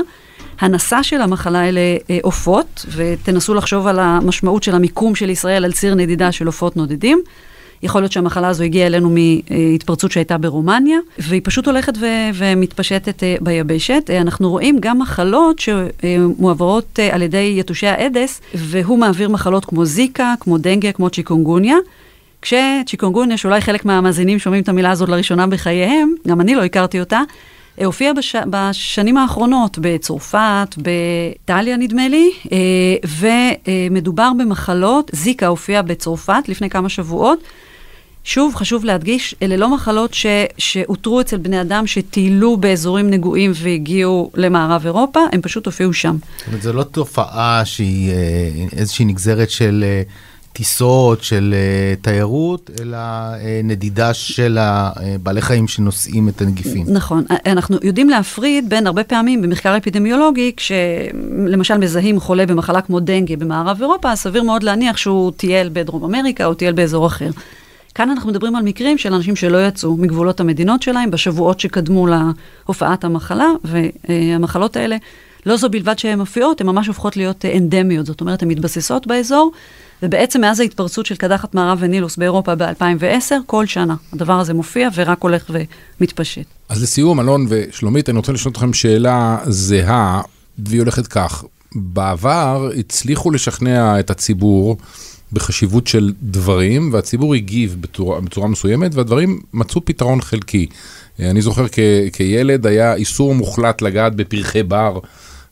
הנשא של המחלה אלה אה, עופות, ותנסו לחשוב על המשמעות של המיקום של ישראל על ציר נדידה של עופות נודדים. יכול להיות שהמחלה הזו הגיעה אלינו מהתפרצות שהייתה ברומניה, והיא פשוט הולכת ו- ומתפשטת uh, ביבשת. Uh, אנחנו רואים גם מחלות שמועברות על ידי יתושי האדס, והוא מעביר מחלות כמו זיקה, כמו דנגה, כמו צ'יקונגוניה. כשצ'יקונגוניה, שאולי חלק מהמאזינים שומעים את המילה הזאת לראשונה בחייהם, גם אני לא הכרתי אותה, הופיע בש... בשנים האחרונות בצרפת, באיטליה נדמה לי, ומדובר במחלות, זיקה הופיע בצרפת לפני כמה שבועות. שוב, חשוב להדגיש, אלה לא מחלות ש, שאותרו אצל בני אדם שטיילו באזורים נגועים והגיעו למערב אירופה, הם פשוט הופיעו שם. זאת אומרת, זו לא תופעה שהיא אה, איזושהי נגזרת של אה, טיסות, של uh, תיירות, אלא uh, נדידה של הבעלי חיים שנושאים את הנגיפים. נכון. אנחנו יודעים להפריד בין הרבה פעמים במחקר אפידמיולוגי, כשלמשל מזהים חולה במחלה כמו דנגה במערב אירופה, סביר מאוד להניח שהוא טייל בדרום אמריקה או טייל באזור אחר. כאן אנחנו מדברים על מקרים של אנשים שלא יצאו מגבולות המדינות שלהם בשבועות שקדמו להופעת המחלה, והמחלות האלה, לא זו בלבד שהן מופיעות, הן ממש הופכות להיות אנדמיות, זאת אומרת, הן מתבססות באזור. ובעצם מאז ההתפרצות של קדחת מערב ונילוס באירופה ב-2010, כל שנה הדבר הזה מופיע ורק הולך ומתפשט. אז לסיום, אלון ושלומית, אני רוצה לשאול אתכם שאלה זהה, והיא הולכת כך. בעבר הצליחו לשכנע את הציבור בחשיבות של דברים, והציבור הגיב בצורה, בצורה מסוימת, והדברים מצאו פתרון חלקי. אני זוכר כ, כילד היה איסור מוחלט לגעת בפרחי בר.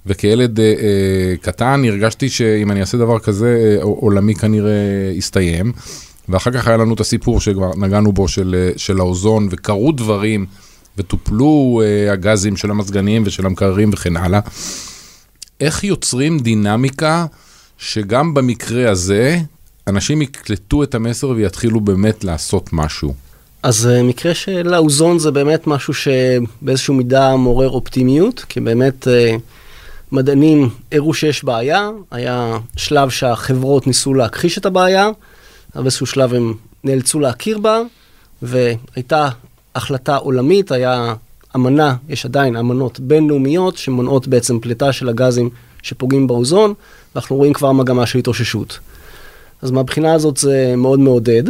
וכילד אה, אה, קטן הרגשתי שאם אני אעשה דבר כזה, אה, עולמי כנראה יסתיים. ואחר כך היה לנו את הסיפור שכבר נגענו בו של, אה, של האוזון, וקרו דברים, וטופלו אה, הגזים של המזגנים ושל המקררים וכן הלאה. איך יוצרים דינמיקה שגם במקרה הזה, אנשים יקלטו את המסר ויתחילו באמת לעשות משהו? אז אה, מקרה של האוזון זה באמת משהו שבאיזשהו מידה מעורר אופטימיות, כי באמת אה, מדענים הראו שיש בעיה, היה שלב שהחברות ניסו להכחיש את הבעיה, אבל באיזשהו שלב הם נאלצו להכיר בה, והייתה החלטה עולמית, היה אמנה, יש עדיין אמנות בינלאומיות שמונעות בעצם פליטה של הגזים שפוגעים באוזון, ואנחנו רואים כבר מגמה של התאוששות. אז מהבחינה הזאת זה מאוד מעודד.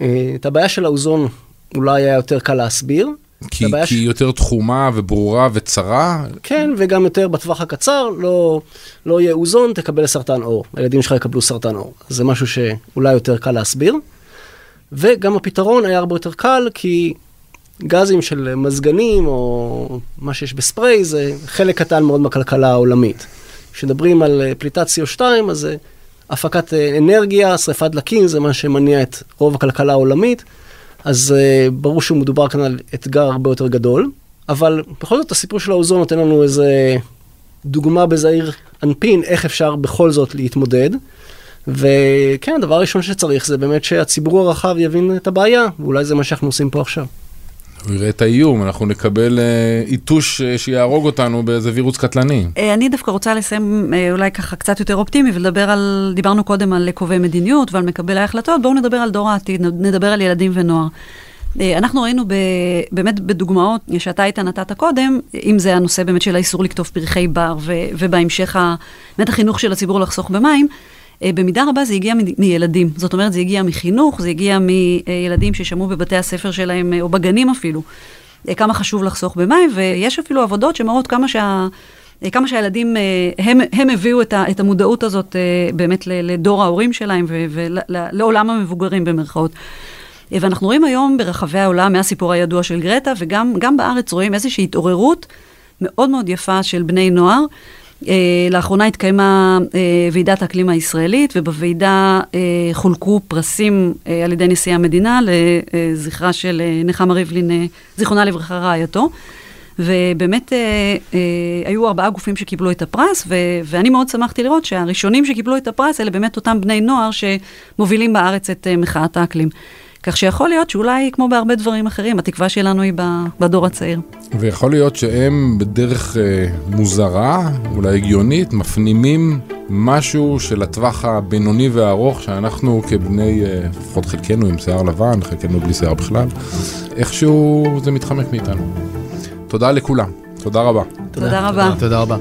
אה, את הבעיה של האוזון אולי היה יותר קל להסביר. כי, כי ש- היא יותר תחומה וברורה וצרה? כן, וגם יותר בטווח הקצר, לא, לא יהיה אוזון, תקבל סרטן עור. הילדים שלך יקבלו סרטן עור. זה משהו שאולי יותר קל להסביר. וגם הפתרון היה הרבה יותר קל, כי גזים של מזגנים, או מה שיש בספרי, זה חלק קטן מאוד מהכלכלה העולמית. כשמדברים על אה, פליטת CO2, אז זה הפקת אה, אנרגיה, שריפת דלקים, זה מה שמניע את רוב הכלכלה העולמית. אז uh, ברור שמדובר כאן על אתגר הרבה יותר גדול, אבל בכל זאת הסיפור של האוזון נותן לנו איזה דוגמה בזעיר אנפין, איך אפשר בכל זאת להתמודד. וכן, הדבר הראשון שצריך זה באמת שהציבור הרחב יבין את הבעיה, ואולי זה מה שאנחנו עושים פה עכשיו. הוא יראה את האיום, אנחנו נקבל אה, עיתוש אה, שיהרוג אותנו באיזה וירוס קטלני. אה, אני דווקא רוצה לסיים אולי ככה קצת יותר אופטימי ולדבר על, דיברנו קודם על קובעי מדיניות ועל מקבלי ההחלטות, בואו נדבר על דור העתיד, נדבר על ילדים ונוער. אנחנו ראינו ב, באמת בדוגמאות שאתה איתן נתת קודם, אם זה הנושא באמת של האיסור לקטוף פרחי בר, ו, ובהמשך באמת החינוך של הציבור לחסוך במים, במידה רבה זה הגיע מ- מילדים. זאת אומרת, זה הגיע מחינוך, זה הגיע מילדים ששמעו בבתי הספר שלהם, אה, או בגנים אפילו, אה, כמה חשוב לחסוך במים, ויש אפילו עבודות שמראות כמה שה... אה, כמה שהילדים, אה, הם, הם הביאו את, ה, את המודעות הזאת אה, באמת לדור ההורים שלהם ולעולם המבוגרים במרכאות. אה, ואנחנו רואים היום ברחבי העולם, מהסיפור הידוע של גרטה, וגם גם בארץ רואים איזושהי התעוררות מאוד מאוד יפה של בני נוער. אה, לאחרונה התקיימה אה, ועידת האקלים הישראלית, ובוועידה אה, חולקו פרסים אה, על ידי נשיא המדינה לזכרה של אה, נחמה ריבלין, אה, זיכרונה לברכה רעייתו. ובאמת אה, אה, היו ארבעה גופים שקיבלו את הפרס, ו- ואני מאוד שמחתי לראות שהראשונים שקיבלו את הפרס אלה באמת אותם בני נוער שמובילים בארץ את אה, מחאת האקלים. כך שיכול להיות שאולי, כמו בהרבה דברים אחרים, התקווה שלנו היא בדור הצעיר. ויכול להיות שהם בדרך אה, מוזרה, אולי הגיונית, מפנימים משהו של הטווח הבינוני והארוך שאנחנו כבני, אה, לפחות חלקנו עם שיער לבן, חלקנו בלי שיער בכלל, איכשהו זה מתחמק מאיתנו. תודה לכולם, תודה רבה. תודה רבה. תודה רבה.